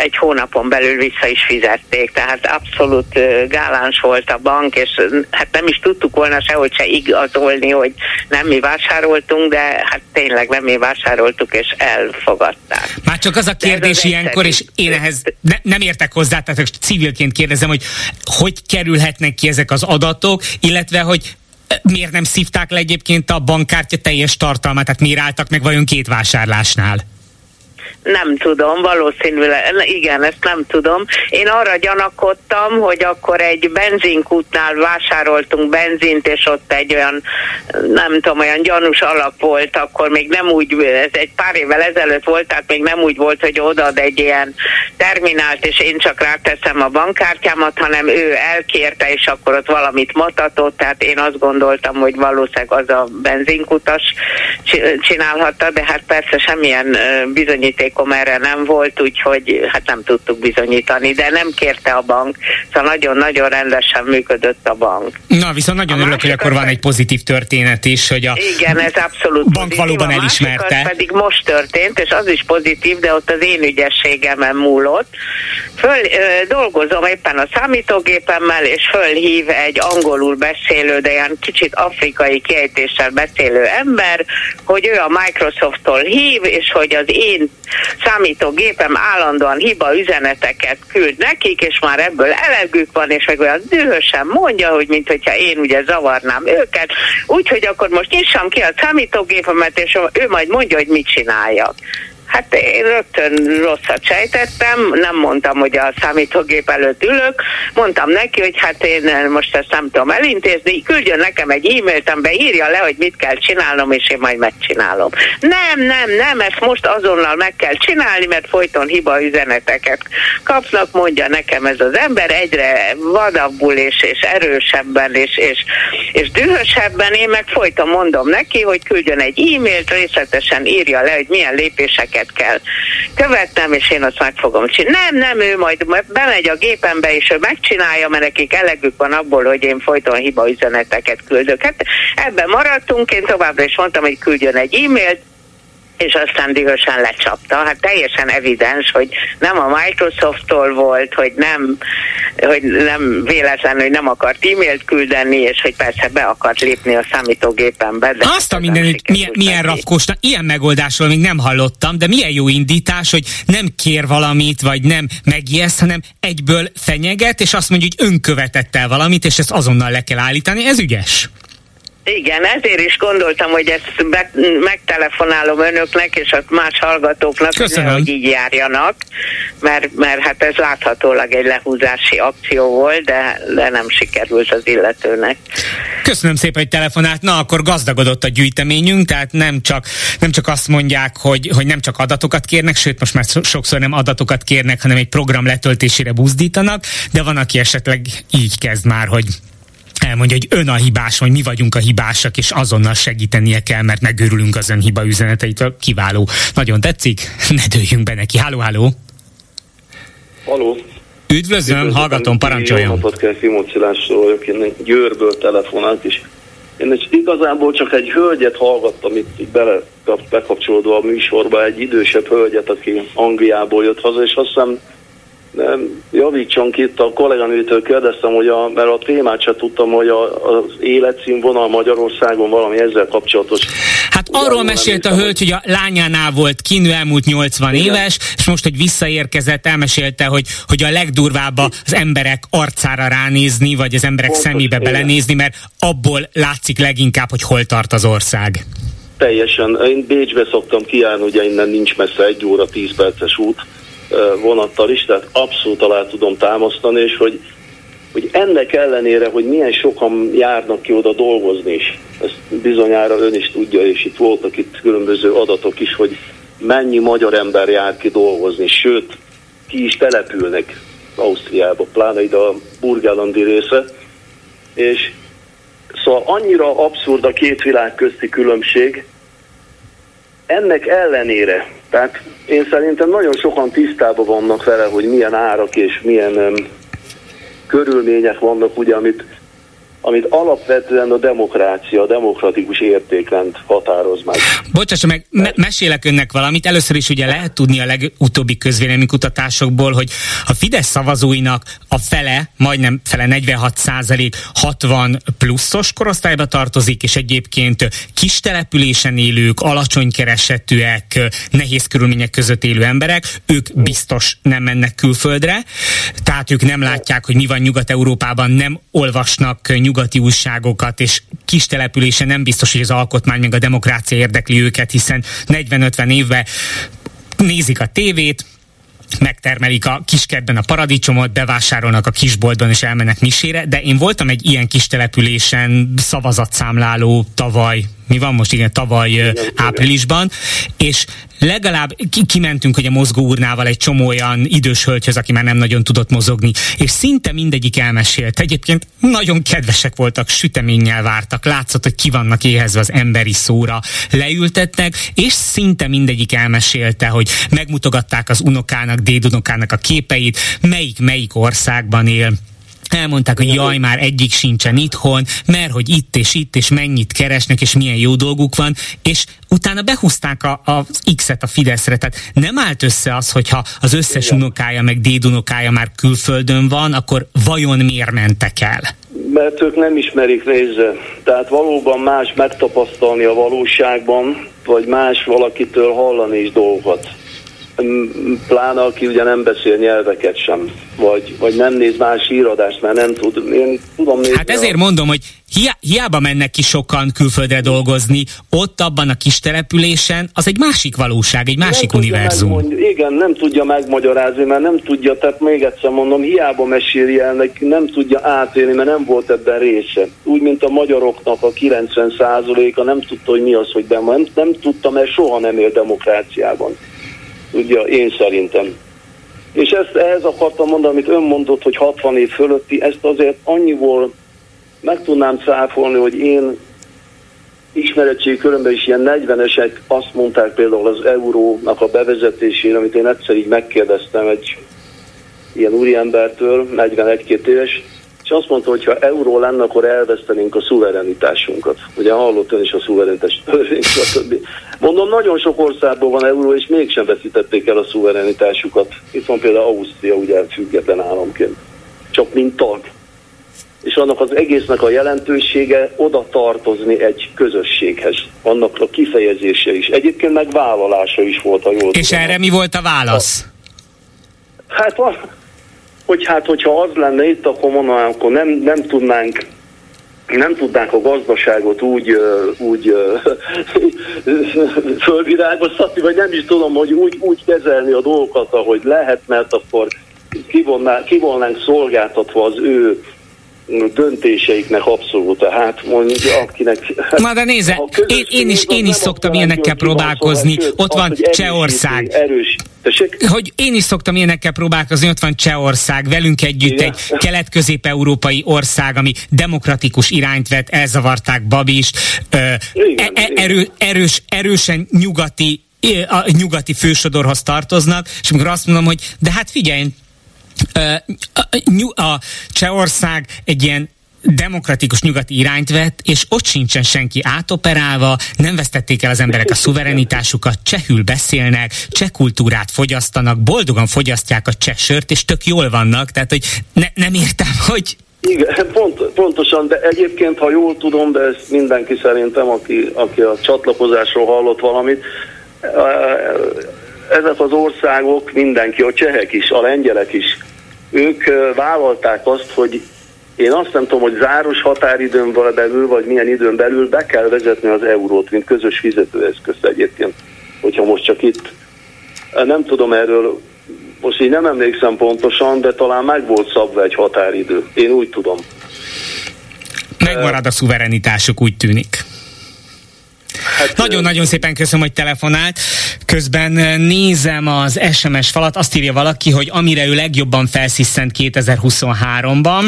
egy hónapon belül vissza is fizették, tehát abszolút gáláns volt a bank, és hát nem is tudtuk volna sehogy se igazolni, hogy nem mi vásároltunk, de hát tényleg nem mi vásároltuk, és elfogadták.
Már csak az a kérdés
az
ilyenkor, és én ehhez ne, nem értek hozzá, tehát civilként kérdezem, hogy hogy kerülhetnek ki ezek az adatok, illetve hogy miért nem szívták le egyébként a bankkártya teljes tartalmát, tehát miért álltak meg vajon két vásárlásnál?
Nem tudom, valószínűleg, igen, ezt nem tudom. Én arra gyanakodtam, hogy akkor egy benzinkútnál vásároltunk benzint, és ott egy olyan, nem tudom, olyan gyanús alak volt, akkor még nem úgy, ez egy pár évvel ezelőtt volt, tehát még nem úgy volt, hogy odaad egy ilyen terminált, és én csak ráteszem a bankkártyámat, hanem ő elkérte, és akkor ott valamit mutatott, tehát én azt gondoltam, hogy valószínűleg az a benzinkutas csi- csinálhatta, de hát persze semmilyen ö, bizonyítékom erre nem volt, úgyhogy hát nem tudtuk bizonyítani, de nem kérte a bank, szóval nagyon-nagyon rendesen működött a bank.
Na, viszont nagyon
A
örülök, hogy akkor van egy pozitív történet is, hogy a
Igen, ez abszolút
bank
pozitív.
valóban
A
elismerte.
Az pedig most történt, és az is pozitív, de ott az én ügyességemen múlott. Föl, ö, dolgozom éppen a számítógépemmel, és fölhív egy angolul beszélő, de ilyen kicsit afrikai kiejtéssel beszélő ember, hogy ő a Microsofttól hív, és hogy az én számítógépem állandóan hiba üzeneteket küld nekik, és már ebből elegük van, és meg olyan dühösen mondja, hogy mint hogyha én ugye zavarnám őket, úgyhogy akkor most nyissam ki a számítógépemet, és ő majd mondja, hogy mit csináljak. Hát én rögtön rosszat sejtettem, nem mondtam, hogy a számítógép előtt ülök, mondtam neki, hogy hát én most ezt nem tudom elintézni, küldjön nekem egy e-mailt, amiben írja le, hogy mit kell csinálnom, és én majd megcsinálom. Nem, nem, nem, ezt most azonnal meg kell csinálni, mert folyton hiba üzeneteket kapnak, mondja nekem ez az ember, egyre vadabbul és, és erősebben és, és, és dühösebben, én meg folyton mondom neki, hogy küldjön egy e-mailt, részletesen írja le, hogy milyen lépéseket kell követnem, és én azt meg fogom csinálni. Nem, nem, ő majd bemegy a gépembe, és ő megcsinálja, mert nekik elegük van abból, hogy én folyton hiba üzeneteket küldök. Hát ebben maradtunk, én továbbra is mondtam, hogy küldjön egy e-mailt, és aztán dühösen lecsapta. Hát teljesen evidens, hogy nem a Microsofttól volt, hogy nem, hogy nem véletlen, hogy nem akart e-mailt küldeni, és hogy persze be akart lépni a számítógépembe. De
Azt a mindenit, milyen, milyen rafkósnak, ilyen megoldásról még nem hallottam, de milyen jó indítás, hogy nem kér valamit, vagy nem megijeszt, hanem egyből fenyeget, és azt mondja, hogy ön követett el valamit, és ezt azonnal le kell állítani. Ez ügyes.
Igen, ezért is gondoltam, hogy ezt be, megtelefonálom önöknek és a más hallgatóknak,
Köszönöm.
hogy így járjanak, mert, mert hát ez láthatólag egy lehúzási akció volt, de, de nem sikerült az illetőnek.
Köszönöm szépen, hogy telefonált. Na, akkor gazdagodott a gyűjteményünk, tehát nem csak, nem csak azt mondják, hogy, hogy nem csak adatokat kérnek, sőt, most már sokszor nem adatokat kérnek, hanem egy program letöltésére buzdítanak, de van, aki esetleg így kezd már, hogy elmondja, hogy ön a hibás, vagy mi vagyunk a hibásak, és azonnal segítenie kell, mert megőrülünk az ön hiba üzeneteitől. Kiváló. Nagyon tetszik? Ne dőljünk be neki. Háló, háló!
Haló!
Üdvözlöm, Üdvözlöm hallgatom, parancsoljon!
Jó napot kell, vagyok, én Győrből telefonált is. Én egy, igazából csak egy hölgyet hallgattam itt, bele, bekapcsolódva a műsorba, egy idősebb hölgyet, aki Angliából jött haza, és azt hiszem javítson ki, itt a kolléganőtől kérdeztem, hogy a, mert a témát sem tudtam, hogy a, az életszínvonal Magyarországon valami ezzel kapcsolatos.
Hát arról mesélt a hölgy, hogy a lányánál volt kinő elmúlt 80 Igen. éves, és most, hogy visszaérkezett, elmesélte, hogy, hogy a legdurvább az emberek arcára ránézni, vagy az emberek Pontos, szemébe Igen. belenézni, mert abból látszik leginkább, hogy hol tart az ország.
Teljesen. Én Bécsbe szoktam kiállni, ugye innen nincs messze egy óra, 10 perces út vonattal is, tehát abszolút alá tudom támasztani, és hogy, hogy ennek ellenére, hogy milyen sokan járnak ki oda dolgozni is, ezt bizonyára ön is tudja, és itt voltak itt különböző adatok is, hogy mennyi magyar ember jár ki dolgozni, sőt, ki is települnek Ausztriába, pláne ide a burgálandi része, és szóval annyira abszurd a két világ közti különbség, ennek ellenére, tehát én szerintem nagyon sokan tisztában vannak vele, hogy milyen árak és milyen um, körülmények vannak, ugye, amit amit alapvetően a demokrácia, a demokratikus értékrend határoz meg.
Bocsásson meg, me- mesélek önnek valamit. Először is ugye lehet tudni a legutóbbi közvéleménykutatásokból, hogy a Fidesz szavazóinak a fele, majdnem fele 46 százalék 60 pluszos korosztályba tartozik, és egyébként kis településen élők, alacsony keresetűek, nehéz körülmények között élő emberek, ők biztos nem mennek külföldre, tehát ők nem látják, hogy mi van Nyugat-Európában, nem olvasnak nyugati újságokat, és kis településen nem biztos, hogy az alkotmány meg a demokrácia érdekli őket, hiszen 40-50 évben nézik a tévét, megtermelik a kiskertben a paradicsomot, bevásárolnak a kisboltban és elmennek misére, de én voltam egy ilyen kis településen szavazatszámláló tavaly, mi van most, igen, tavaly igen, áprilisban, és legalább ki- kimentünk hogy a mozgóurnával egy csomó olyan idős hölgyhöz, aki már nem nagyon tudott mozogni, és szinte mindegyik elmesélt. Egyébként nagyon kedvesek voltak, süteménnyel vártak, látszott, hogy ki vannak éhezve az emberi szóra. Leültettek, és szinte mindegyik elmesélte, hogy megmutogatták az unokának, dédunokának a képeit, melyik melyik országban él, elmondták, hogy jaj, már egyik sincsen itthon, mert hogy itt és itt, és mennyit keresnek, és milyen jó dolguk van, és utána behúzták a, a X-et a Fideszre, tehát nem állt össze az, hogyha az összes Igen. unokája, meg dédunokája már külföldön van, akkor vajon miért mentek el?
Mert ők nem ismerik nézze. Tehát valóban más megtapasztalni a valóságban, vagy más valakitől hallani is dolgokat pláne aki ugye nem beszél nyelveket sem, vagy, vagy nem néz más íradást, mert nem tud. Én tudom nézni.
Hát ezért a... mondom, hogy hiá, hiába mennek ki sokan külföldre dolgozni, ott abban a kis településen, az egy másik valóság, egy másik nem univerzum.
Igen, nem tudja megmagyarázni, mert nem tudja, tehát még egyszer mondom, hiába meséli el, nem tudja átélni, mert nem volt ebben része. Úgy, mint a magyaroknak a 90%-a nem tudta, hogy mi az, hogy dem- nem, nem tudta, mert soha nem él demokráciában ugye én szerintem. És ezt ehhez akartam mondani, amit ön mondott, hogy 60 év fölötti, ezt azért annyiból meg tudnám cáfolni, hogy én ismeretség körömben is ilyen 40-esek azt mondták például az eurónak a bevezetésére, amit én egyszer így megkérdeztem egy ilyen úriembertől, 41-2 éves, és azt mondta, hogy ha euró lenne, akkor elvesztenénk a szuverenitásunkat. Ugye hallott ön is a szuverenitás törvény, stb. Mondom, nagyon sok országban van euró, és mégsem veszítették el a szuverenitásukat. Itt van például Ausztria, ugye független államként. Csak mint tag. És annak az egésznek a jelentősége oda tartozni egy közösséghez. Annak a kifejezése is. Egyébként meg vállalása is volt a jól
És tudom. erre mi volt a válasz?
Hát van, hogy hát, hogyha az lenne itt, akkor mondanám, akkor nem, nem tudnánk nem tudnánk a gazdaságot úgy, úgy fölvirágoztatni, vagy nem is tudom, hogy úgy, úgy kezelni a dolgokat, ahogy lehet, mert akkor kivonnánk szolgáltatva az ő döntéseiknek abszolút. Hát mondja, akinek...
Na de nézze, én, én is, én is szoktam ilyenekkel próbálkozni. Ott van Csehország. Erős, hogy én is szoktam ilyenekkel próbálkozni, ott van Csehország, velünk együtt egy kelet-közép-európai ország, ami demokratikus irányt vett, elzavarták Babist, e- e- erő, erős, erősen nyugati a nyugati fősodorhoz tartoznak, és amikor azt mondom, hogy de hát figyelj, a Csehország egy ilyen demokratikus nyugati irányt vett, és ott sincsen senki átoperálva, nem vesztették el az emberek a szuverenitásukat, csehül beszélnek, cseh kultúrát fogyasztanak, boldogan fogyasztják a cseh sört, és tök jól vannak, tehát hogy ne, nem értem, hogy
igen, pont, pontosan, de egyébként, ha jól tudom, de ezt mindenki szerintem, aki, aki a csatlakozásról hallott valamit, ezek az országok, mindenki, a csehek is, a lengyelek is, ők vállalták azt, hogy én azt nem tudom, hogy záros határidőn belül, vagy milyen időn belül be kell vezetni az eurót, mint közös fizetőeszközt egyébként, hogyha most csak itt. Nem tudom erről, most így nem emlékszem pontosan, de talán meg volt szabva egy határidő. Én úgy tudom.
Megmarad a szuverenitásuk, úgy tűnik. Hát, Nagyon-nagyon szépen köszönöm, hogy telefonált. Közben nézem az SMS falat, azt írja valaki, hogy amire ő legjobban felsziszent 2023-ban,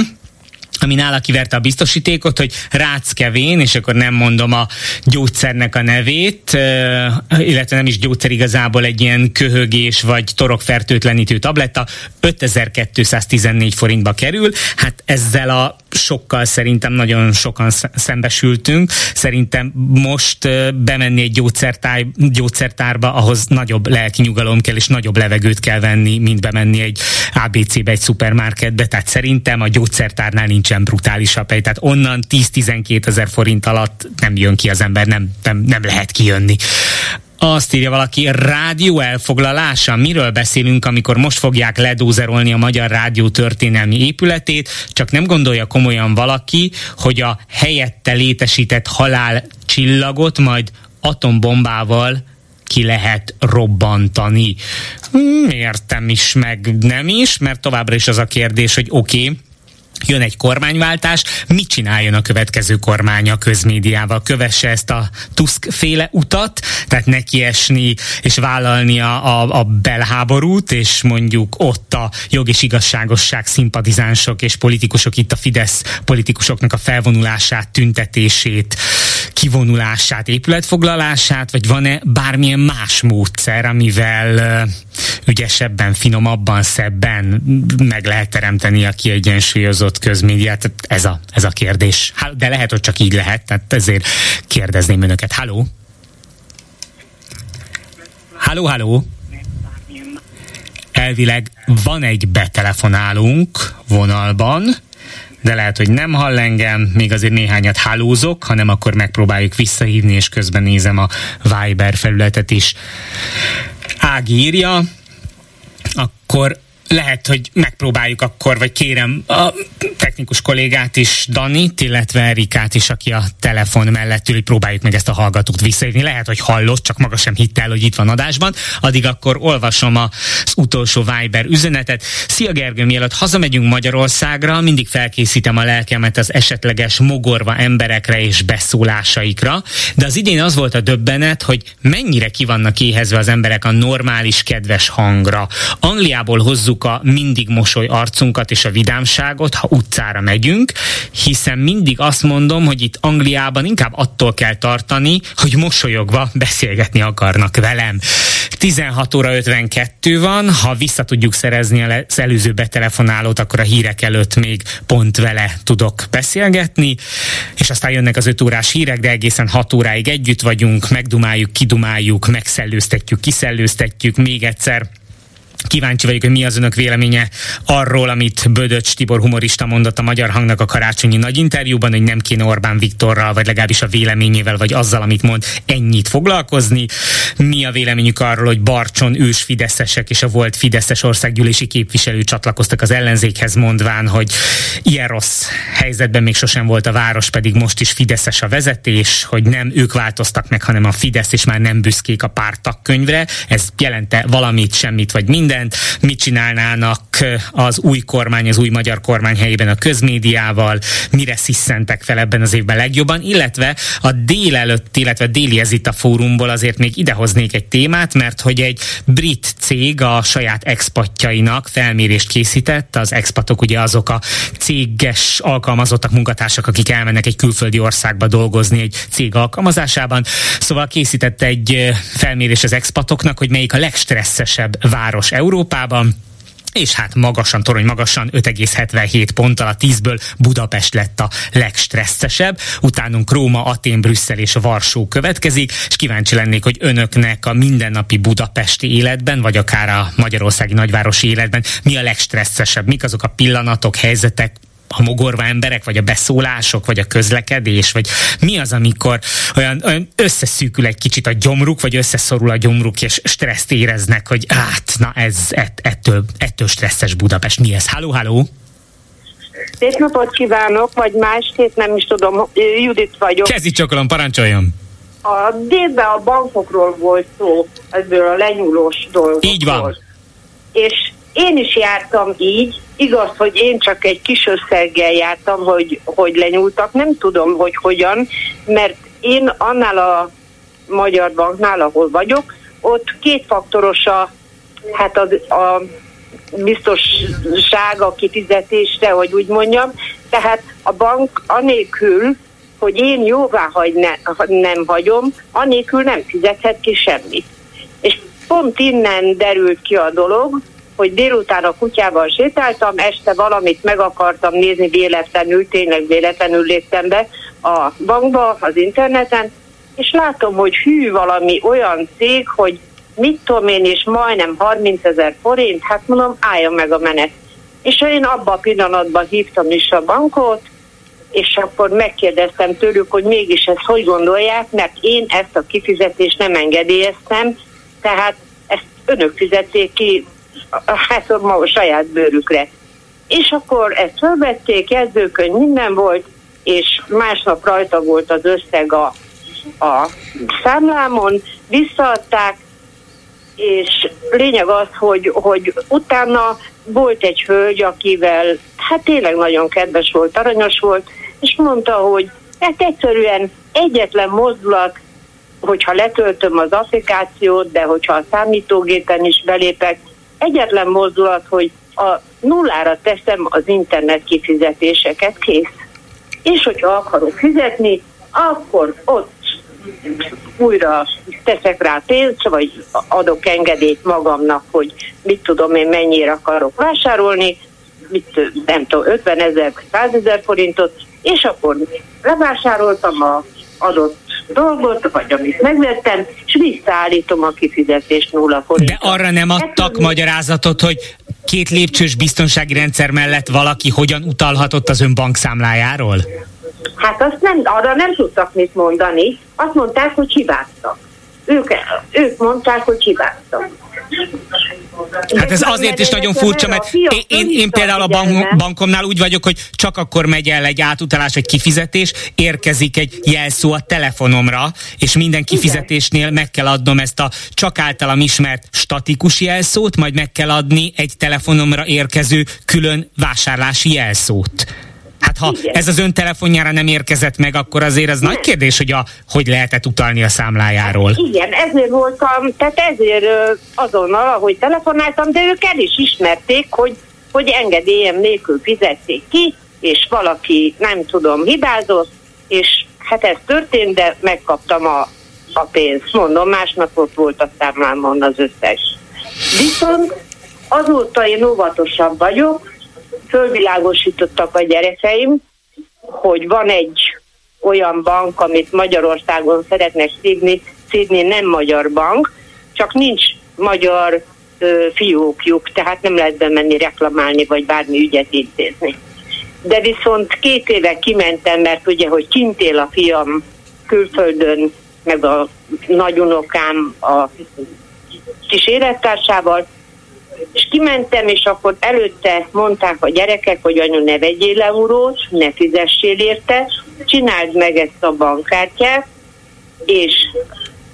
ami nála kiverte a biztosítékot, hogy ráckevén, és akkor nem mondom a gyógyszernek a nevét, illetve nem is gyógyszer igazából egy ilyen köhögés vagy torokfertőtlenítő tabletta, 5214 forintba kerül. Hát ezzel a sokkal szerintem nagyon sokan szembesültünk. Szerintem most bemenni egy gyógyszertár, gyógyszertárba, ahhoz nagyobb lelki nyugalom kell, és nagyobb levegőt kell venni, mint bemenni egy ABC-be, egy szupermarketbe. Tehát szerintem a gyógyszertárnál nincsen brutálisabb hely. Tehát onnan 10-12 ezer forint alatt nem jön ki az ember, nem, nem, nem lehet kijönni. Azt írja valaki, rádió elfoglalása. Miről beszélünk, amikor most fogják ledózerolni a Magyar Rádió történelmi épületét, csak nem gondolja komolyan valaki, hogy a helyette létesített halál csillagot majd atombombával ki lehet robbantani. Hmm, értem is, meg nem is, mert továbbra is az a kérdés, hogy oké, okay, jön egy kormányváltás, mit csináljon a következő kormány a közmédiával? Kövesse ezt a Tusk féle utat, tehát nekiesni és vállalni a, a, a belháborút, és mondjuk ott a jog és igazságosság szimpatizánsok és politikusok, itt a Fidesz politikusoknak a felvonulását, tüntetését, kivonulását, épületfoglalását, vagy van-e bármilyen más módszer, amivel ügyesebben, finomabban, szebben meg lehet teremteni a kiegyensúlyozott közmédiát? Ez a, ez a kérdés. De lehet, hogy csak így lehet, tehát ezért kérdezném önöket. Halló? Halló, halló? Elvileg van egy betelefonálunk vonalban, de lehet, hogy nem hall engem, még azért néhányat hálózok, hanem akkor megpróbáljuk visszahívni, és közben nézem a Viber felületet is. Ági írja, akkor lehet, hogy megpróbáljuk akkor, vagy kérem a technikus kollégát is, Danit, illetve Erikát is, aki a telefon mellett ül, próbáljuk meg ezt a hallgatót visszaírni. Lehet, hogy hallott, csak maga sem hitt el, hogy itt van adásban. Addig akkor olvasom az utolsó Viber üzenetet. Szia Gergő, mielőtt hazamegyünk Magyarországra, mindig felkészítem a lelkemet az esetleges mogorva emberekre és beszólásaikra, de az idén az volt a döbbenet, hogy mennyire ki vannak éhezve az emberek a normális, kedves hangra. Angliából hozzuk a mindig mosoly arcunkat és a vidámságot, ha utcára megyünk, hiszen mindig azt mondom, hogy itt Angliában inkább attól kell tartani, hogy mosolyogva beszélgetni akarnak velem. 16 óra 52 van, ha vissza tudjuk szerezni az előző betelefonálót, akkor a hírek előtt még pont vele tudok beszélgetni, és aztán jönnek az 5 órás hírek, de egészen 6 óráig együtt vagyunk, megdumáljuk, kidumáljuk, megszellőztetjük, kiszellőztetjük, még egyszer Kíváncsi vagyok, hogy mi az önök véleménye arról, amit Bödöcs Tibor humorista mondott a Magyar Hangnak a karácsonyi nagy interjúban, hogy nem kéne Orbán Viktorral, vagy legalábbis a véleményével, vagy azzal, amit mond, ennyit foglalkozni. Mi a véleményük arról, hogy Barcson ős fideszesek és a volt fideszes országgyűlési képviselő csatlakoztak az ellenzékhez, mondván, hogy ilyen rossz helyzetben még sosem volt a város, pedig most is fideszes a vezetés, hogy nem ők változtak meg, hanem a Fidesz, és már nem büszkék a pártak könyvre. Ez jelente valamit, semmit, vagy minden mindent, mit csinálnának az új kormány, az új magyar kormány helyében a közmédiával, mire sziszentek fel ebben az évben legjobban, illetve a délelőtt, illetve déli a fórumból azért még idehoznék egy témát, mert hogy egy brit cég a saját expatjainak felmérést készített, az expatok ugye azok a céges alkalmazottak, munkatársak, akik elmennek egy külföldi országba dolgozni egy cég alkalmazásában. Szóval készített egy felmérés az expatoknak, hogy melyik a legstresszesebb város Európában, és hát magasan, torony magasan 5,77 ponttal a 10-ből Budapest lett a legstresszesebb, utánunk Róma, Atén, Brüsszel és Varsó következik, és kíváncsi lennék, hogy önöknek a mindennapi budapesti életben, vagy akár a magyarországi nagyvárosi életben mi a legstresszesebb, mik azok a pillanatok, helyzetek, a mogorva emberek, vagy a beszólások, vagy a közlekedés, vagy mi az, amikor olyan, olyan összeszűkül egy kicsit a gyomruk, vagy összeszorul a gyomruk, és stresszt éreznek, hogy hát, na ez ett, ettől, ettől stresszes Budapest. Mi ez? Halló, halló!
Szép napot kívánok, vagy másképp nem is tudom, Judit vagyok.
Kezdj csokolom, parancsoljon!
A délben a bankokról volt szó, ebből a lenyúlós dolgokról.
Így van.
És én is jártam így, igaz, hogy én csak egy kis összeggel jártam, hogy, hogy lenyúltak, nem tudom, hogy hogyan, mert én annál a Magyar Banknál, ahol vagyok, ott kétfaktoros a, hát a, a biztosság a kifizetésre, hogy úgy mondjam. Tehát a bank anélkül, hogy én jóvá hagy ne, nem hagyom, anélkül nem fizethet ki semmit. És pont innen derült ki a dolog, hogy délután a kutyával sétáltam, este valamit meg akartam nézni véletlenül, tényleg véletlenül léptem be a bankba, az interneten, és látom, hogy hű valami olyan cég, hogy mit tudom én, és majdnem 30 ezer forint, hát mondom, álljon meg a menet. És én abban a pillanatban hívtam is a bankot, és akkor megkérdeztem tőlük, hogy mégis ezt hogy gondolják, mert én ezt a kifizetést nem engedélyeztem, tehát ezt önök fizették ki hát a saját bőrükre. És akkor ezt felvették, jegyzőkönyv, minden volt, és másnap rajta volt az összeg a, a számlámon, visszaadták, és lényeg az, hogy, hogy utána volt egy hölgy, akivel hát tényleg nagyon kedves volt, aranyos volt, és mondta, hogy hát egyszerűen egyetlen mozdulat, hogyha letöltöm az applikációt, de hogyha a számítógépen is belépek, egyetlen mozdulat, hogy a nullára teszem az internet kifizetéseket, kész. És hogyha akarok fizetni, akkor ott újra teszek rá pénzt, vagy adok engedélyt magamnak, hogy mit tudom én mennyire akarok vásárolni, mit, nem tudom, 50 ezer, 100 ezer forintot, és akkor levásároltam a adott dolgot, vagy amit megvettem, és visszaállítom a kifizetést nulla forint.
De arra nem adtak Ettől magyarázatot, hogy két lépcsős biztonsági rendszer mellett valaki hogyan utalhatott az ön bankszámlájáról?
Hát azt nem, arra nem tudtak mit mondani. Azt mondták, hogy hibáztak. Ők, ők mondták, hogy hibáztak.
Hát ez azért is nagyon furcsa, mert én, én, én például a bank, bankomnál úgy vagyok, hogy csak akkor megy el egy átutalás, egy kifizetés, érkezik egy jelszó a telefonomra, és minden kifizetésnél meg kell adnom ezt a csak általam ismert statikus jelszót, majd meg kell adni egy telefonomra érkező külön vásárlási jelszót. Hát ha Igen. ez az ön telefonjára nem érkezett meg, akkor azért ez nagy kérdés, hogy a, hogy lehetett utalni a számlájáról. Hát
igen, ezért voltam, tehát ezért azonnal, ahogy telefonáltam, de ők el is ismerték, hogy, hogy engedélyem nélkül fizették ki, és valaki, nem tudom, hibázott, és hát ez történt, de megkaptam a, a pénzt. Mondom, másnap ott volt a számlámon az összes. Viszont azóta én óvatosabb vagyok, fölvilágosítottak a gyerekeim, hogy van egy olyan bank, amit Magyarországon szeretnek szívni, szívni nem magyar bank, csak nincs magyar fiókjuk, tehát nem lehet bemenni reklamálni, vagy bármi ügyet intézni. De viszont két éve kimentem, mert ugye, hogy kint él a fiam külföldön, meg a nagyunokám a kis élettársával, és kimentem, és akkor előtte mondták a gyerekek, hogy anyu ne vegyél eurót, ne fizessél érte, csináld meg ezt a bankkártyát, és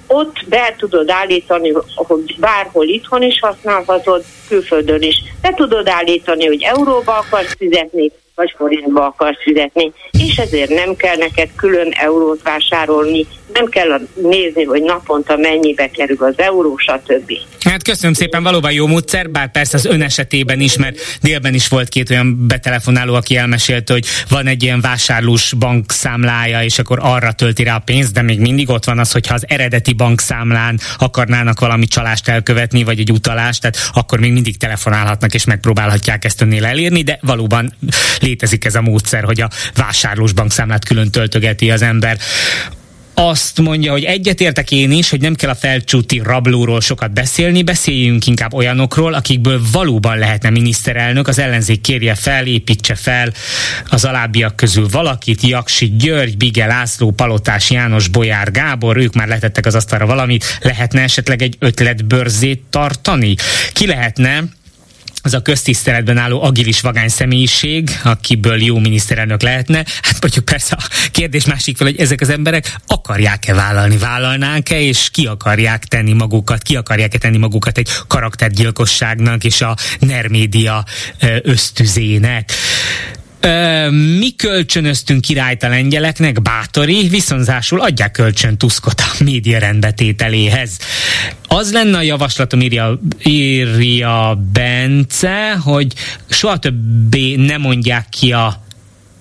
ott be tudod állítani, hogy bárhol itthon is használhatod, külföldön is. Be tudod állítani, hogy euróba akarsz fizetni, vagy forintba akarsz fizetni, és ezért nem kell neked külön eurót vásárolni, nem kell nézni, hogy naponta mennyibe kerül az euró, stb.
Hát köszönöm szépen, valóban jó módszer, bár persze az ön esetében is, mert délben is volt két olyan betelefonáló, aki elmesélte, hogy van egy ilyen vásárlós bankszámlája, és akkor arra tölti rá a pénzt, de még mindig ott van az, hogyha az eredeti bankszámlán akarnának valami csalást elkövetni, vagy egy utalást, tehát akkor még mindig telefonálhatnak, és megpróbálhatják ezt önnél elérni, de valóban létezik ez a módszer, hogy a vásárlós bankszámlát külön töltögeti az ember azt mondja, hogy egyetértek én is, hogy nem kell a felcsúti rablóról sokat beszélni, beszéljünk inkább olyanokról, akikből valóban lehetne miniszterelnök, az ellenzék kérje fel, építse fel az alábbiak közül valakit, Jaksi György, Bige László, Palotás János, Bolyár Gábor, ők már letettek az asztalra valamit, lehetne esetleg egy ötletbörzét tartani? Ki lehetne az a köztiszteletben álló agilis vagány személyiség, akiből jó miniszterelnök lehetne. Hát mondjuk persze a kérdés másik fel, hogy ezek az emberek akarják-e vállalni, vállalnánk-e, és ki akarják tenni magukat, ki akarják-e tenni magukat egy karaktergyilkosságnak és a nermédia ösztüzének. Mi kölcsönöztünk királyt a lengyeleknek, bátori, viszonzásul adják kölcsön Tuskot a média rendbetételéhez. Az lenne a javaslatom, írja, írja Bence, hogy soha többé ne mondják ki a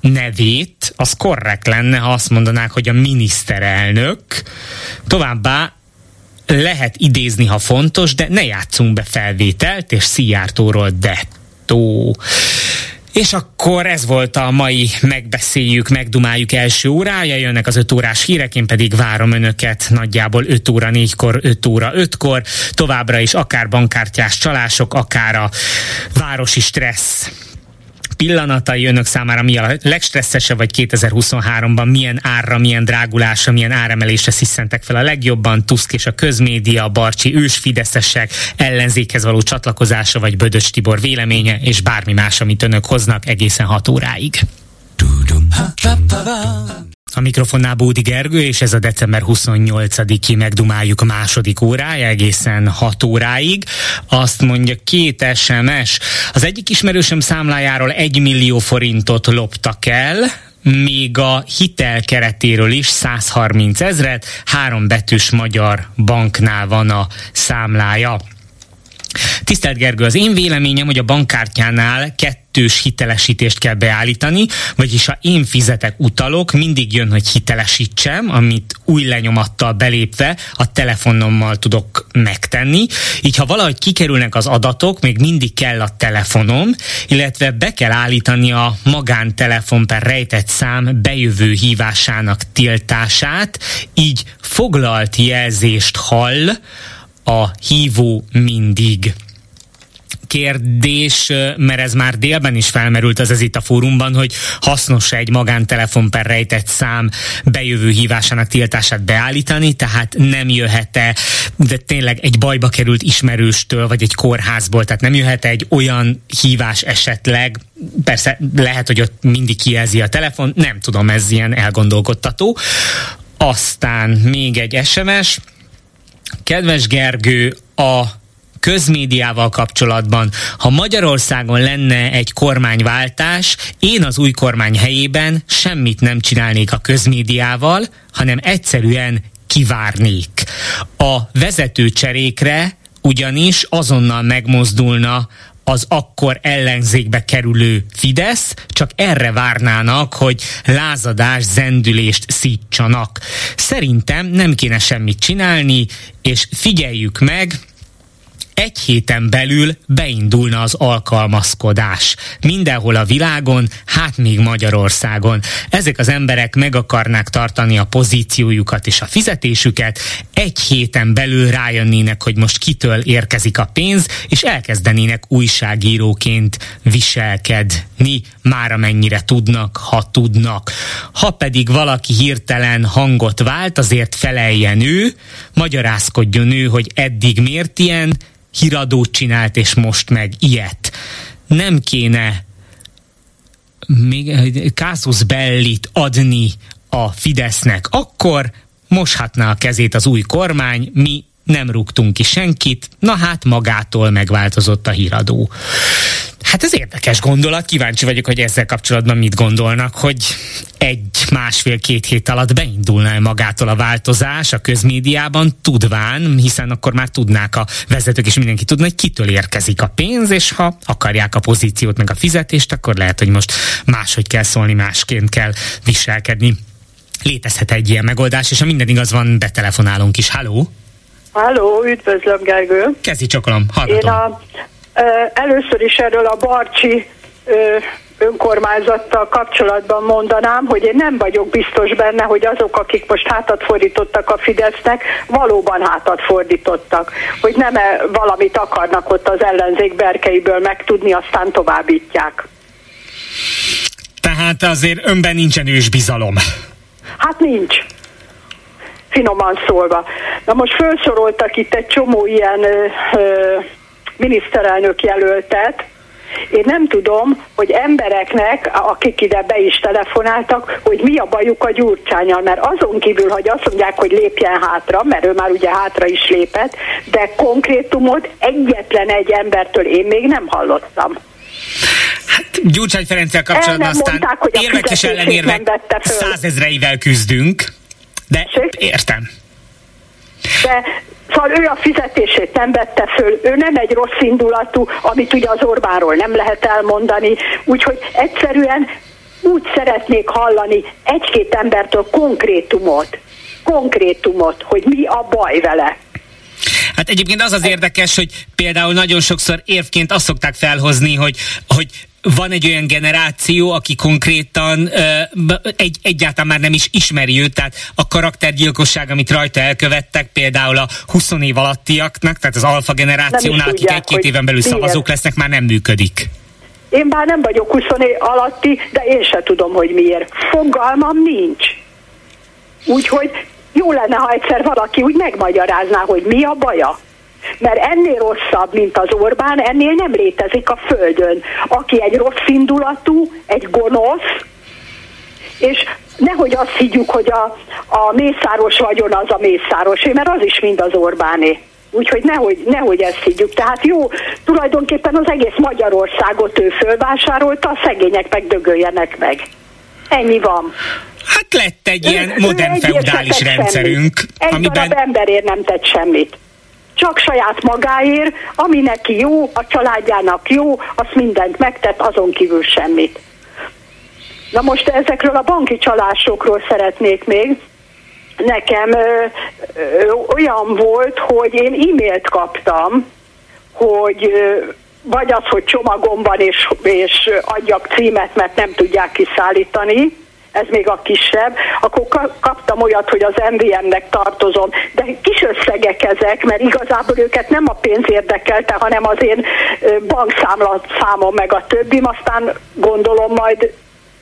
nevét, az korrekt lenne, ha azt mondanák, hogy a miniszterelnök. Továbbá lehet idézni, ha fontos, de ne játszunk be felvételt, és Szijjártóról dettó. És akkor ez volt a mai megbeszéljük, megdumáljuk első órája, jönnek az 5 órás hírek, én pedig várom önöket nagyjából 5 óra 4-kor, 5 óra 5-kor, továbbra is akár bankkártyás csalások, akár a városi stressz pillanatai önök számára mi a legstresszesebb, vagy 2023-ban milyen árra, milyen drágulásra, milyen áremelésre sziszentek fel a legjobban, Tusk és a közmédia, a Barcsi ősfideszesek ellenzékhez való csatlakozása, vagy Bödös Tibor véleménye, és bármi más, amit önök hoznak egészen 6 óráig. A mikrofonnál Bódi Gergő, és ez a december 28-i megdumáljuk második órája, egészen 6 óráig. Azt mondja két SMS. Az egyik ismerősöm számlájáról 1 millió forintot loptak el, még a hitel keretéről is 130 ezret, három betűs magyar banknál van a számlája. Tisztelt Gergő, az én véleményem, hogy a bankkártyánál kettős hitelesítést kell beállítani, vagyis ha én fizetek utalok, mindig jön, hogy hitelesítsem, amit új lenyomattal belépve a telefonommal tudok megtenni. Így ha valahogy kikerülnek az adatok, még mindig kell a telefonom, illetve be kell állítani a magántelefon per rejtett szám bejövő hívásának tiltását, így foglalt jelzést hall, a hívó mindig. Kérdés, mert ez már délben is felmerült az ez itt a fórumban, hogy hasznos egy magántelefon per rejtett szám bejövő hívásának tiltását beállítani, tehát nem jöhet-e, de tényleg egy bajba került ismerőstől, vagy egy kórházból, tehát nem jöhet egy olyan hívás esetleg, persze lehet, hogy ott mindig kijelzi a telefon, nem tudom, ez ilyen elgondolkodtató. Aztán még egy SMS, Kedves Gergő, a közmédiával kapcsolatban, ha Magyarországon lenne egy kormányváltás, én az új kormány helyében semmit nem csinálnék a közmédiával, hanem egyszerűen kivárnék. A vezetőcserékre ugyanis azonnal megmozdulna az akkor ellenzékbe kerülő Fidesz, csak erre várnának, hogy lázadás, zendülést szítsanak. Szerintem nem kéne semmit csinálni, és figyeljük meg, egy héten belül beindulna az alkalmazkodás. Mindenhol a világon, hát még Magyarországon. Ezek az emberek meg akarnák tartani a pozíciójukat és a fizetésüket, egy héten belül rájönnének, hogy most kitől érkezik a pénz, és elkezdenének újságíróként viselkedni, már amennyire tudnak, ha tudnak. Ha pedig valaki hirtelen hangot vált, azért feleljen ő, magyarázkodjon ő, hogy eddig miért ilyen, híradót csinált, és most meg ilyet. Nem kéne még Kászusz Bellit adni a Fidesznek, akkor moshatná a kezét az új kormány, mi nem rúgtunk ki senkit, na hát magától megváltozott a híradó. Hát ez érdekes gondolat, kíváncsi vagyok, hogy ezzel kapcsolatban mit gondolnak, hogy egy, másfél, két hét alatt beindulna magától a változás a közmédiában, tudván, hiszen akkor már tudnák a vezetők és mindenki tudna, hogy kitől érkezik a pénz, és ha akarják a pozíciót meg a fizetést, akkor lehet, hogy most máshogy kell szólni, másként kell viselkedni. Létezhet egy ilyen megoldás, és ha minden igaz van, betelefonálunk is. Halló!
Halló, üdvözlöm Gergő!
Kezdj csokolom, hallgatom.
Én a, először is erről a Barcsi önkormányzattal kapcsolatban mondanám, hogy én nem vagyok biztos benne, hogy azok, akik most hátat fordítottak a Fidesznek, valóban hátat fordítottak. Hogy nem -e valamit akarnak ott az ellenzék berkeiből megtudni, aztán továbbítják.
Tehát azért önben nincsen ős bizalom.
Hát nincs finoman szólva. Na most felsoroltak itt egy csomó ilyen ö, ö, miniszterelnök jelöltet, én nem tudom, hogy embereknek, akik ide be is telefonáltak, hogy mi a bajuk a gyurcsányal, mert azon kívül, hogy azt mondják, hogy lépjen hátra, mert ő már ugye hátra is lépett, de konkrétumot egyetlen egy embertől én még nem hallottam.
Hát Gyurcsány Ferenccel kapcsolatban aztán mondták, hogy érvek és ellenérvek százezreivel küzdünk. De értem.
De Szóval ő a fizetését nem vette föl, ő nem egy rossz indulatú, amit ugye az Orbánról nem lehet elmondani, úgyhogy egyszerűen úgy szeretnék hallani egy-két embertől konkrétumot, konkrétumot, hogy mi a baj vele.
Hát egyébként az az érdekes, hogy például nagyon sokszor érvként azt szokták felhozni, hogy, hogy van egy olyan generáció, aki konkrétan uh, egy, egyáltalán már nem is ismeri őt, tehát a karaktergyilkosság, amit rajta elkövettek, például a 20 év alattiaknak, tehát az alfa generációnál, akik egy-két éven belül miért? szavazók lesznek, már nem működik.
Én már nem vagyok 20 év alatti, de én se tudom, hogy miért. Fogalmam nincs. Úgyhogy jó lenne, ha egyszer valaki úgy megmagyarázná, hogy mi a baja. Mert ennél rosszabb, mint az Orbán, ennél nem létezik a Földön. Aki egy rossz indulatú, egy gonosz, és nehogy azt higgyük, hogy a, a mészáros vagyon az a mészárosé, mert az is mind az Orbáné. Úgyhogy nehogy, nehogy ezt higgyük. Tehát jó, tulajdonképpen az egész Magyarországot ő fölvásárolta, a szegények meg dögöljenek meg. Ennyi van.
Hát lett egy ilyen modern feudális rendszerünk,
egy amiben... emberért nem tett semmit csak saját magáért, ami neki jó, a családjának jó, azt mindent megtett, azon kívül semmit. Na most ezekről a banki csalásokról szeretnék még. Nekem ö, ö, olyan volt, hogy én e-mailt kaptam, hogy ö, vagy az, hogy csomagomban és, és adjak címet, mert nem tudják kiszállítani, ez még a kisebb, akkor kaptam olyat, hogy az MVM-nek tartozom, de kis összegek ezek, mert igazából őket nem a pénz érdekelte, hanem az én bankszámla számom meg a többim, aztán gondolom majd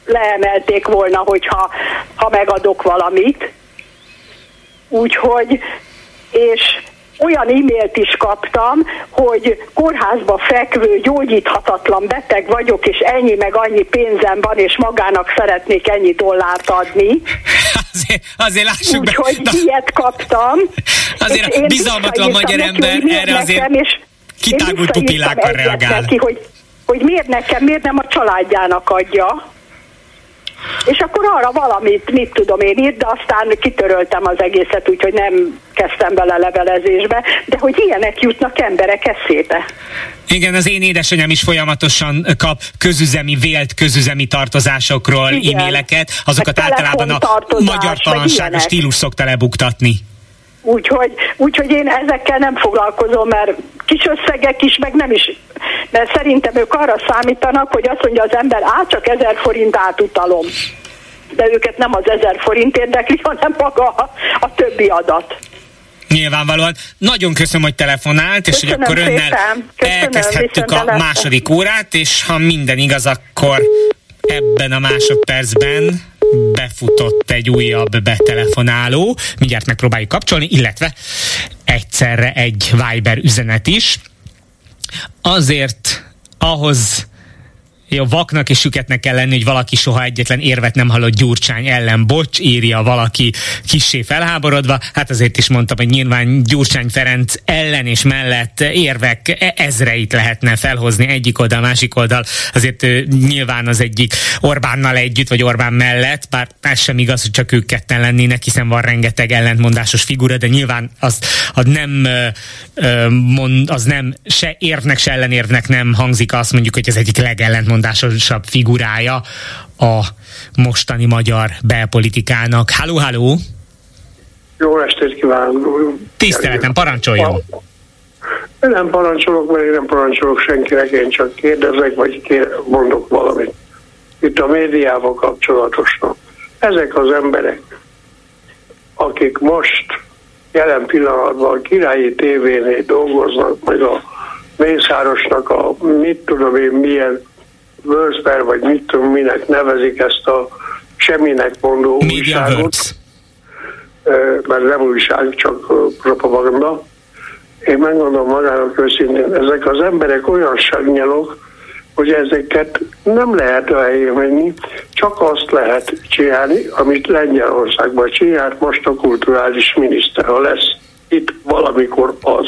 leemelték volna, hogyha ha megadok valamit. Úgyhogy, és olyan e-mailt is kaptam, hogy kórházba fekvő, gyógyíthatatlan beteg vagyok, és ennyi meg annyi pénzem van, és magának szeretnék ennyi dollárt adni.
Azért, azért lássuk
be. Úgyhogy Na, ilyet kaptam.
Azért bizalmatlan magyar ember neki, erre azért és kitágult pupillákkal reagál. Neki,
hogy, hogy miért nekem, miért nem a családjának adja és akkor arra valamit, mit tudom én írt, de aztán kitöröltem az egészet, úgyhogy nem kezdtem bele levelezésbe, de hogy ilyenek jutnak emberek eszébe.
Igen, az én édesanyám is folyamatosan kap közüzemi, vélt közüzemi tartozásokról Igen. e-maileket, azokat hát általában a magyar talanság stílus szokta lebuktatni.
Úgyhogy, úgyhogy én ezekkel nem foglalkozom, mert kis összegek is, meg nem is. Mert szerintem ők arra számítanak, hogy azt mondja az ember, át csak ezer forint átutalom. De őket nem az ezer forint érdekli, hanem maga a, a többi adat.
Nyilvánvalóan. Nagyon köszönöm, hogy telefonált,
köszönöm
és hogy akkor önnel
Köszönöm,
elkezdhettük a második órát, és ha minden igaz, akkor ebben a másodpercben befutott egy újabb betelefonáló, mindjárt megpróbáljuk kapcsolni, illetve egyszerre egy Viber üzenet is. Azért ahhoz jó, vaknak és süketnek kell lenni, hogy valaki soha egyetlen érvet nem hallott Gyurcsány ellen. Bocs, írja valaki kissé felháborodva. Hát azért is mondtam, hogy nyilván Gyurcsány Ferenc ellen és mellett érvek e- ezreit lehetne felhozni egyik oldal, másik oldal. Azért nyilván az egyik Orbánnal együtt, vagy Orbán mellett, bár ez sem igaz, hogy csak ők ketten lennének, hiszen van rengeteg ellentmondásos figura, de nyilván az, az nem az nem se érvnek, se ellenérvnek nem hangzik azt mondjuk, hogy az egyik legellentmondásosabb legmondásosabb figurája a mostani magyar belpolitikának. Halló, halló!
Jó estét kívánok!
Tiszteletem, parancsoljon!
Én nem parancsolok, mert én nem parancsolok senkinek, én csak kérdezek, vagy kér, mondok valamit. Itt a médiával kapcsolatosan. Ezek az emberek, akik most jelen pillanatban a királyi tévénél dolgoznak, meg a Mészárosnak a mit tudom én milyen Wörsber, vagy mit tudom, minek nevezik ezt a semminek mondó
Media
újságot.
Works.
Mert nem újság, csak propaganda. Én megmondom magának őszintén, ezek az emberek olyan sagnyalok, hogy ezeket nem lehet a helyén csak azt lehet csinálni, amit Lengyelországban csinált most a kulturális miniszter, ha lesz itt valamikor az,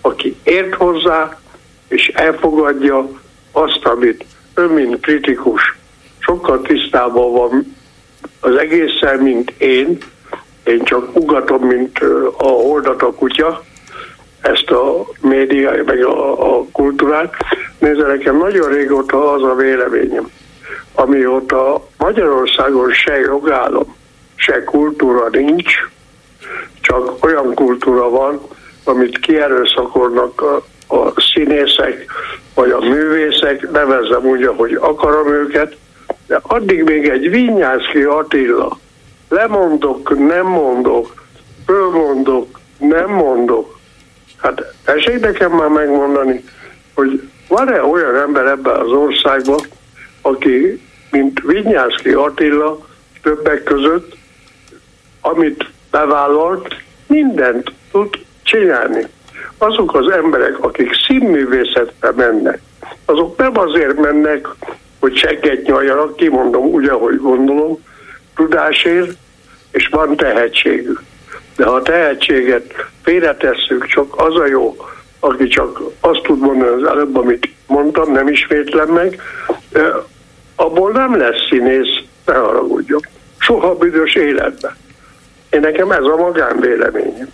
aki ért hozzá, és elfogadja azt, amit ön, mint kritikus, sokkal tisztában van az egészen, mint én. Én csak ugatom, mint a hordat a kutya, ezt a média, meg a, a kultúrát. Nézze, nekem nagyon régóta az a véleményem, amióta Magyarországon se jogállam, se kultúra nincs, csak olyan kultúra van, amit kierőszakolnak a, a színészek, vagy a művészek, nevezzem úgy, ahogy akarom őket, de addig még egy Vinyászki Attila, lemondok, nem mondok, fölmondok, nem mondok. Hát esély nekem már megmondani, hogy van-e olyan ember ebben az országban, aki, mint Vinyászki Attila többek között, amit bevállalt, mindent tud csinálni azok az emberek, akik színművészetbe mennek, azok nem azért mennek, hogy segget nyaljanak, kimondom úgy, ahogy gondolom, tudásért, és van tehetségük. De ha a tehetséget félretesszük, csak az a jó, aki csak azt tud mondani az előbb, amit mondtam, nem ismétlem meg, abból nem lesz színész, ne haragudjon. Soha büdös életben. Én nekem ez a magánvéleményem.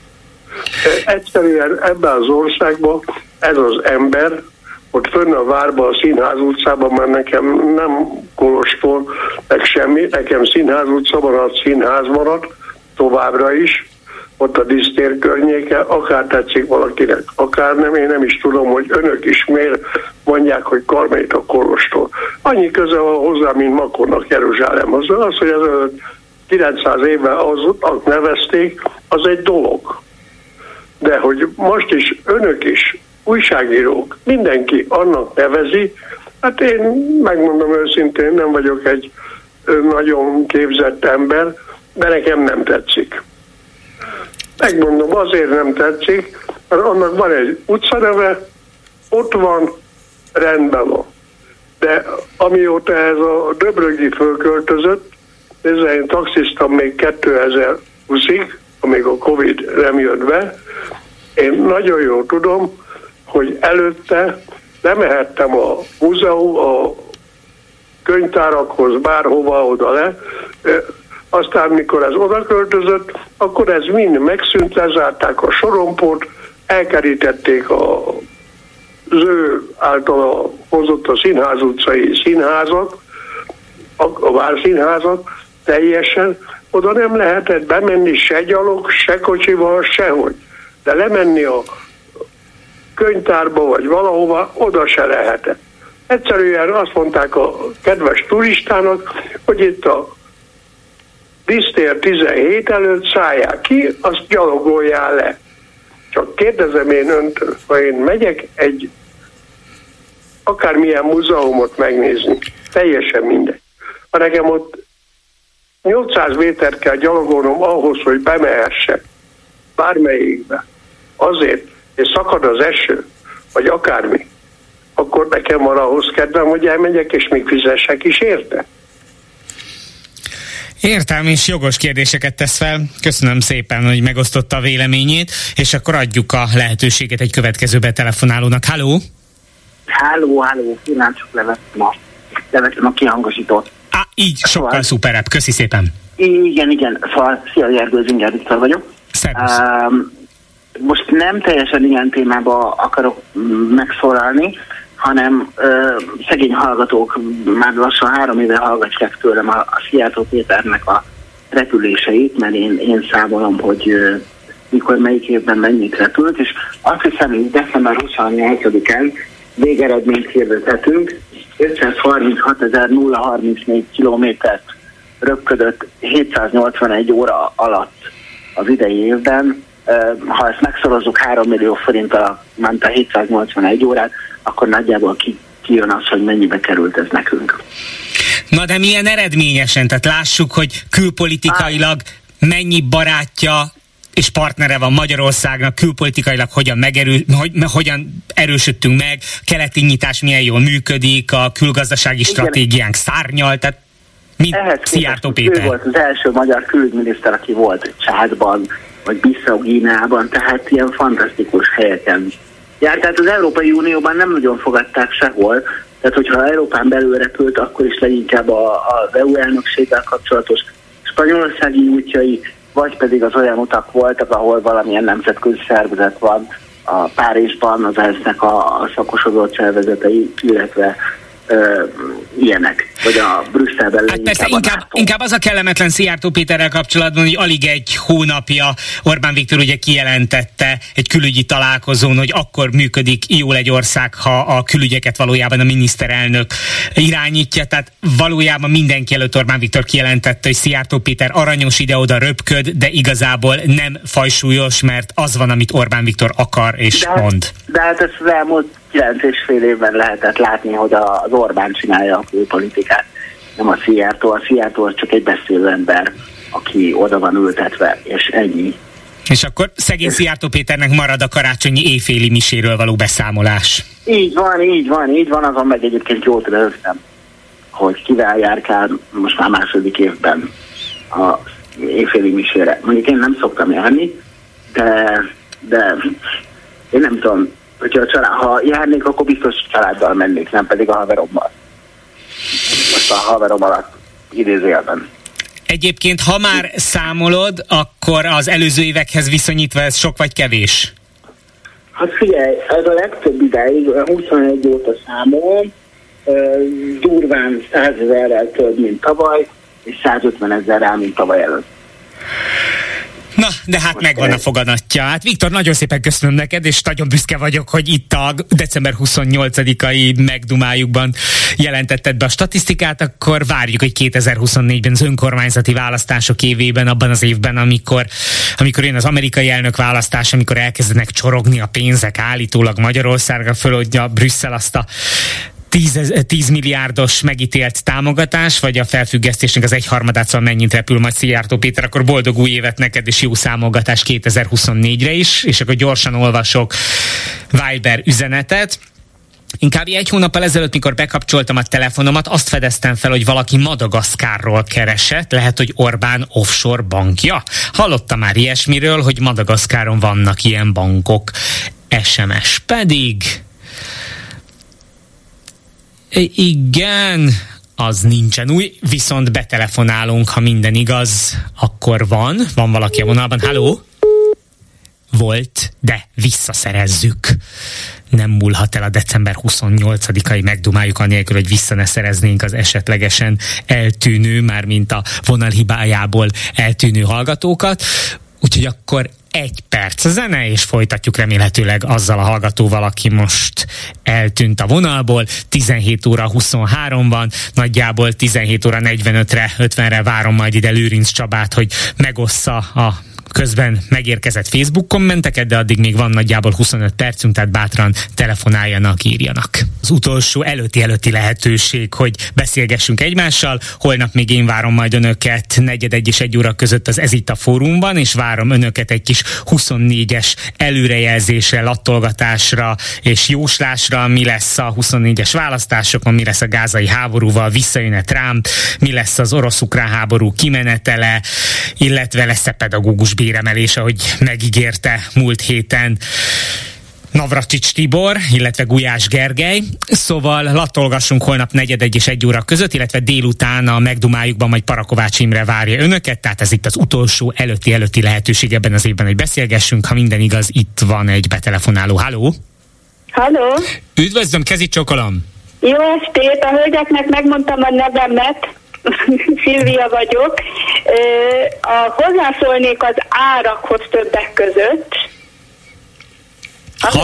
Egyszerűen ebben az országban ez az ember, ott fönn a várban, a Színház utcában, mert nekem nem Kolostól, meg semmi, nekem Színház utca maradt, Színház maradt, továbbra is, ott a disztér környéke, akár tetszik valakinek, akár nem, én nem is tudom, hogy önök is miért mondják, hogy Karmét a Kolostól. Annyi köze van hozzá, mint Makonnak Jeruzsálemhoz. Az, hogy ez 900 éve az nevezték, az egy dolog de hogy most is önök is, újságírók, mindenki annak nevezi, hát én megmondom őszintén, nem vagyok egy nagyon képzett ember, de nekem nem tetszik. Megmondom, azért nem tetszik, mert annak van egy utcaneve, ott van, rendben van. De amióta ez a Döbrögi fölköltözött, ezzel én taxisztam még 2020-ig, amíg a Covid nem jött be, én nagyon jól tudom, hogy előtte lemehettem a múzeum, a könyvtárakhoz, bárhova oda le, aztán mikor ez oda költözött, akkor ez mind megszűnt, lezárták a sorompót, elkerítették a az ő által hozott a színház utcai színházat, a, a várszínházat, teljesen, oda nem lehetett bemenni se gyalog, se kocsival, sehogy. De lemenni a könyvtárba vagy valahova, oda se lehetett. Egyszerűen azt mondták a kedves turistának, hogy itt a Disztér 17 előtt szállják ki, azt gyalogoljál le. Csak kérdezem én önt, ha én megyek egy akármilyen múzeumot megnézni, teljesen mindegy. Ha nekem ott 800 métert kell gyalogolnom ahhoz, hogy bemehessek bármelyikbe, azért, és szakad az eső, vagy akármi, akkor nekem van ahhoz kedvem, hogy elmegyek, és még fizessek is érte.
Értem, és jogos kérdéseket tesz fel. Köszönöm szépen, hogy megosztotta a véleményét, és akkor adjuk a lehetőséget egy következő betelefonálónak. Halló!
Halló, halló, csak levettem a, levettem a kihangosítót.
Á, így sokkal szóval, szuperebb, köszi szépen.
Igen, igen, szóval szia, Gergő, Zinger Viktor vagyok.
Szervusz.
Um, most nem teljesen ilyen témába akarok megszólalni, hanem ö, szegény hallgatók már lassan három éve hallgatják tőlem a, a Szijjártó Péternek a repüléseit, mert én, én számolom, hogy ö, mikor melyik évben mennyit repült, és azt hiszem, hogy december 28-án végeredményt hirdethetünk, 536.034 kilométert röpködött 781 óra alatt az idei évben. Ha ezt megszorozzuk 3 millió forinttal, ment a 781 órát, akkor nagyjából ki, kijön az, hogy mennyibe került ez nekünk.
Na de milyen eredményesen? Tehát lássuk, hogy külpolitikailag mennyi barátja és partnere van Magyarországnak, külpolitikailag hogyan, megerő, hogy, hogyan erősödtünk meg, keleti nyitás milyen jól működik, a külgazdasági Igen. stratégiánk szárnyal, tehát mint Szijjártó Péter.
Ő volt az első magyar külügyminiszter, aki volt Csádban, vagy Bissau Gíneában, tehát ilyen fantasztikus helyeken járt. Tehát az Európai Unióban nem nagyon fogadták sehol, tehát hogyha Európán belül repült, akkor is leginkább a, az EU elnökséggel kapcsolatos spanyolországi útjai, vagy pedig az olyan utak voltak, ahol valamilyen nemzetközi szervezet van, a Párizsban az ENSZ-nek a, szakosodott szervezetei, illetve ö, ilyenek, vagy a Brüsszelben
hát persze, inkább, inkább az a kellemetlen Szijjártó Péterrel kapcsolatban, hogy alig egy hónapja Orbán Viktor ugye kijelentette egy külügyi találkozón, hogy akkor működik jól egy ország, ha a külügyeket valójában a miniszterelnök irányítja, tehát valójában mindenki előtt Orbán Viktor kijelentette, hogy Szijjártó Péter aranyos ide-oda röpköd, de igazából nem fajsúlyos, mert az van, amit Orbán Viktor akar és
de,
mond.
De hát ez az elmúlt kilenc és fél évben lehetett látni, hogy az Orbán csinálja a külpolitikát, nem a Szijjártó. A Szijjártó az csak egy beszélő ember, aki oda van ültetve, és ennyi.
És akkor szegény Szijjártó Péternek marad a karácsonyi éjféli miséről való beszámolás.
Így van, így van, így van, azon meg egyébként jót rögtem, hogy kivel járkál most már második évben a éjféli misére. Mondjuk én nem szoktam járni, de, de én nem tudom, hogyha a család, ha járnék, akkor biztos családdal mennék, nem pedig a haverommal. Most a haverom alatt idézőjelben.
Egyébként, ha már számolod, akkor az előző évekhez viszonyítva ez sok vagy kevés?
Hát figyelj, ez a legtöbb ideig, 21 óta számolom, durván 100 ezerrel több, mint tavaly, és 150 ezerrel, mint tavaly előtt.
Na, de hát megvan a foganatja. Hát Viktor, nagyon szépen köszönöm neked, és nagyon büszke vagyok, hogy itt a december 28-ai megdumájukban jelentetted be a statisztikát, akkor várjuk, hogy 2024-ben az önkormányzati választások évében, abban az évben, amikor, amikor jön az amerikai elnök választás, amikor elkezdenek csorogni a pénzek állítólag Magyarországra, fölodja Brüsszel azt a 10, 10 milliárdos megítélt támogatás, vagy a felfüggesztésnek az egyharmadát, szóval mennyit repül majd Szijjártó Péter, akkor boldog új évet neked, és jó számogatás 2024-re is, és akkor gyorsan olvasok Viber üzenetet. Inkább egy hónappal ezelőtt, mikor bekapcsoltam a telefonomat, azt fedeztem fel, hogy valaki Madagaszkárról keresett, lehet, hogy Orbán offshore bankja. Hallottam már ilyesmiről, hogy Madagaszkáron vannak ilyen bankok. SMS pedig igen, az nincsen új, viszont betelefonálunk, ha minden igaz, akkor van. Van valaki a vonalban. Halló? Volt, de visszaszerezzük. nem múlhat el a december 28-ai megdumáljuk anélkül, hogy vissza ne szereznénk az esetlegesen eltűnő, már mint a vonalhibájából eltűnő hallgatókat. Úgyhogy akkor egy perc zene, és folytatjuk remélhetőleg azzal a hallgatóval, aki most eltűnt a vonalból. 17 óra 23 van, nagyjából 17 óra 45-re, 50-re várom majd ide Lőrinc Csabát, hogy megossza a közben megérkezett Facebook kommenteket, de addig még van nagyjából 25 percünk, tehát bátran telefonáljanak, írjanak. Az utolsó előtti-előtti lehetőség, hogy beszélgessünk egymással. Holnap még én várom majd önöket negyed egy és egy óra között az Ez itt a fórumban, és várom önöket egy kis 24-es előrejelzésre, lattolgatásra és jóslásra, mi lesz a 24-es választásokon, mi lesz a gázai háborúval, visszajön Trump, mi lesz az orosz-ukrán háború kimenetele, illetve lesz-e pedagógus béremelés, ahogy megígérte múlt héten Navracsics Tibor, illetve Gulyás Gergely. Szóval latolgassunk holnap negyed egy és egy óra között, illetve délután a Megdumájukban majd Parakovács Imre várja önöket, tehát ez itt az utolsó előtti-előtti lehetőség ebben az évben, hogy beszélgessünk. Ha minden igaz, itt van egy betelefonáló. Halló!
Halló!
Üdvözlöm, kezi csokolom!
Jó estét! A hölgyeknek megmondtam a nevemet. Szilvia vagyok. A, hozzászólnék az árakhoz többek között.
Halló?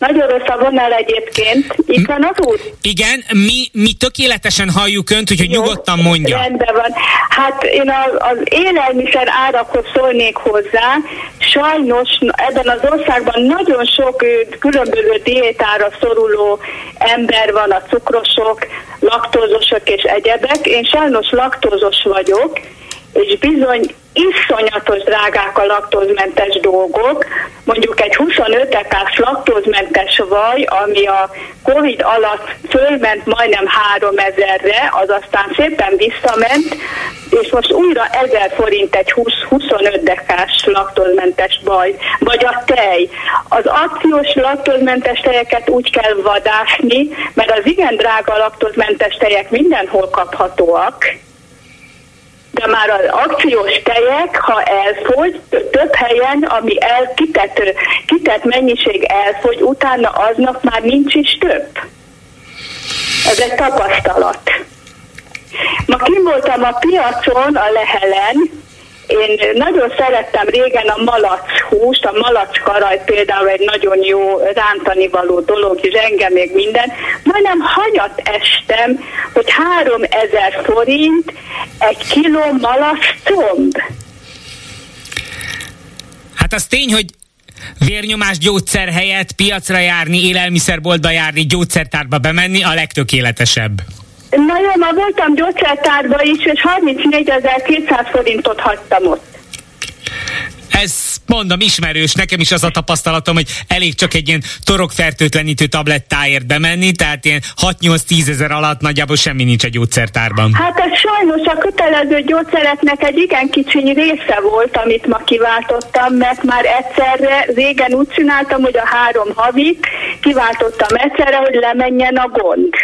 Nagyon rossz a vonal egyébként. Itt van az út?
Igen, mi, mi tökéletesen halljuk önt, úgyhogy Jó, nyugodtan mondja.
Rendben van. Hát én az, az élelmiszer árakhoz szólnék hozzá. Sajnos ebben az országban nagyon sok különböző diétára szoruló ember van, a cukrosok, laktózosok és egyebek. Én sajnos laktózos vagyok, és bizony iszonyatos drágák a laktózmentes dolgok. Mondjuk egy 25 ekás laktózmentes vaj, ami a Covid alatt fölment majdnem 3000-re, az aztán szépen visszament, és most újra 1000 forint egy 20-25 dekás laktózmentes vaj, vagy a tej. Az akciós laktózmentes tejeket úgy kell vadásni, mert az igen drága laktózmentes tejek mindenhol kaphatóak, de már az akciós tejek, ha elfogy, több helyen, ami el, kitett, kitett mennyiség elfogy, utána aznap már nincs is több. Ez egy tapasztalat. Ma kim voltam a piacon, a Lehelen, én nagyon szerettem régen a malac húst, a malac karaj például egy nagyon jó rántani való dolog, és engem még minden. Majdnem hanyat estem, hogy 3000 forint egy kiló malac comb.
Hát az tény, hogy vérnyomás gyógyszer helyett piacra járni, élelmiszerboltba járni, gyógyszertárba bemenni a legtökéletesebb.
Na jó, ma voltam gyógyszertárba is, és 34.200 forintot hagytam ott.
Ez mondom ismerős, nekem is az a tapasztalatom, hogy elég csak egy ilyen torokfertőtlenítő tablettáért bemenni, tehát ilyen 6-8-10 ezer alatt nagyjából semmi nincs a gyógyszertárban.
Hát ez sajnos a kötelező gyógyszereknek egy igen kicsi része volt, amit ma kiváltottam, mert már egyszerre régen úgy csináltam, hogy a három havit kiváltottam egyszerre, hogy lemenjen a gond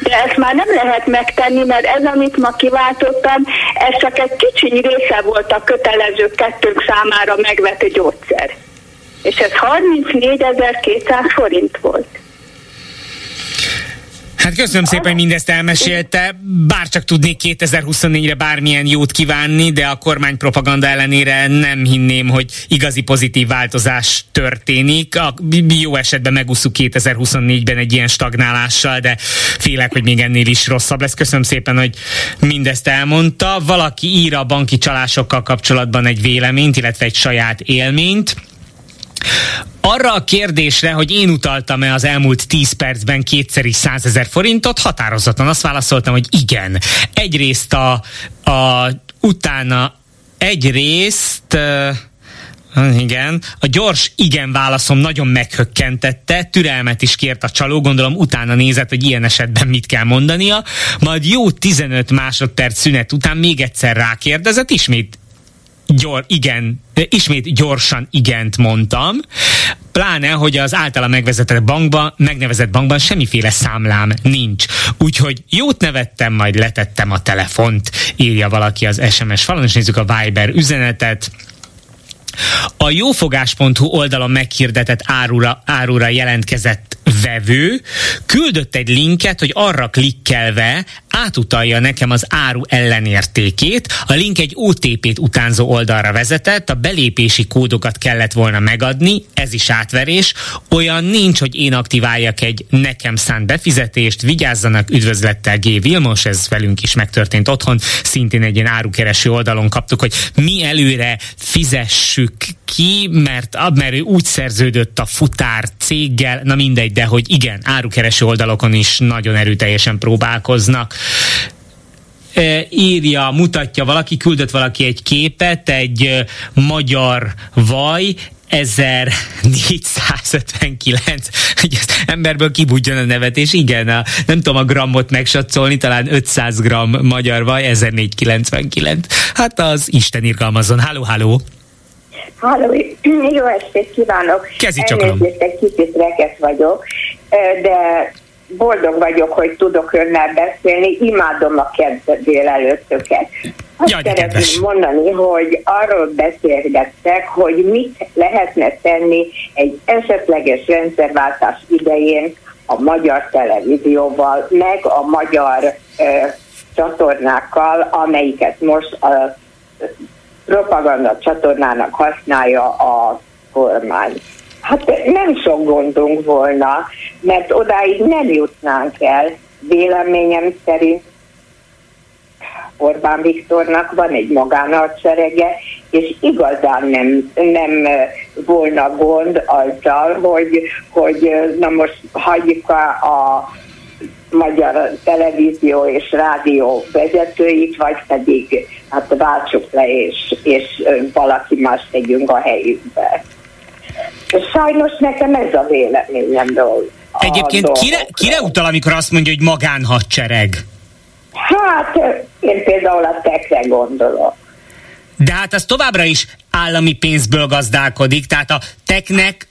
de ezt már nem lehet megtenni, mert ez, amit ma kiváltottam, ez csak egy kicsi része volt a kötelező kettők számára megvető gyógyszer. És ez 34.200 forint volt.
Hát köszönöm szépen, hogy mindezt elmesélte. Bár csak tudnék 2024-re bármilyen jót kívánni, de a kormány propaganda ellenére nem hinném, hogy igazi pozitív változás történik. A jó esetben megusszuk 2024-ben egy ilyen stagnálással, de félek, hogy még ennél is rosszabb lesz. Köszönöm szépen, hogy mindezt elmondta. Valaki ír a banki csalásokkal kapcsolatban egy véleményt, illetve egy saját élményt. Arra a kérdésre, hogy én utaltam-e az elmúlt 10 percben kétszer is 100 ezer forintot, határozottan azt válaszoltam, hogy igen. Egyrészt a, a utána egyrészt igen. A gyors igen válaszom nagyon meghökkentette, türelmet is kért a csaló, gondolom utána nézett, hogy ilyen esetben mit kell mondania, majd jó 15 másodperc szünet után még egyszer rákérdezett, ismét gyor, igen, ismét gyorsan igent mondtam, pláne, hogy az általa megvezetett bankban, megnevezett bankban semmiféle számlám nincs. Úgyhogy jót nevettem, majd letettem a telefont, írja valaki az SMS falon, és nézzük a Viber üzenetet. A jófogás.hu oldalon meghirdetett árura, árura jelentkezett vevő küldött egy linket, hogy arra klikkelve átutalja nekem az áru ellenértékét. A link egy OTP-t utánzó oldalra vezetett, a belépési kódokat kellett volna megadni, ez is átverés. Olyan nincs, hogy én aktiváljak egy nekem szánt befizetést, vigyázzanak, üdvözlettel G. Vilmos, ez velünk is megtörtént otthon, szintén egy ilyen árukereső oldalon kaptuk, hogy mi előre fizessük ki, mert, mert ő úgy szerződött a futár céggel, na mindegy, de hogy igen, árukereső oldalokon is nagyon erőteljesen próbálkoznak e, írja, mutatja valaki, küldött valaki egy képet, egy magyar vaj, 1459, hogy az emberből kibudjon a nevetés, igen, a, nem tudom a grammot megsatszolni, talán 500 gram magyar vaj, 1499. Hát az Isten irgalmazon. Háló, háló!
Halló, jó estét kívánok!
Kezdj csak Elnézést,
egy kicsit reket vagyok, de boldog vagyok, hogy tudok önnel beszélni, imádom a kezd délelőttöket. Azt Jaj, szeretném kedves. mondani, hogy arról beszélgettek, hogy mit lehetne tenni egy esetleges rendszerváltás idején a magyar televízióval, meg a magyar ö, csatornákkal, amelyiket most a propaganda csatornának használja a kormány. Hát nem sok gondunk volna, mert odáig nem jutnánk el. Véleményem szerint Orbán Viktornak van egy magánadserege, és igazán nem, nem volna gond azzal, hogy, hogy na most hagyjuk a, a magyar televízió és rádió vezetőit, vagy pedig hát váltsuk le, és, és valaki más tegyünk a helyükbe. Sajnos nekem ez a véleményem dolog.
Egyébként kire, kire utal, amikor azt mondja, hogy magánhadsereg?
Hát én például a tekre gondolok.
De hát az továbbra is állami pénzből gazdálkodik, tehát a teknek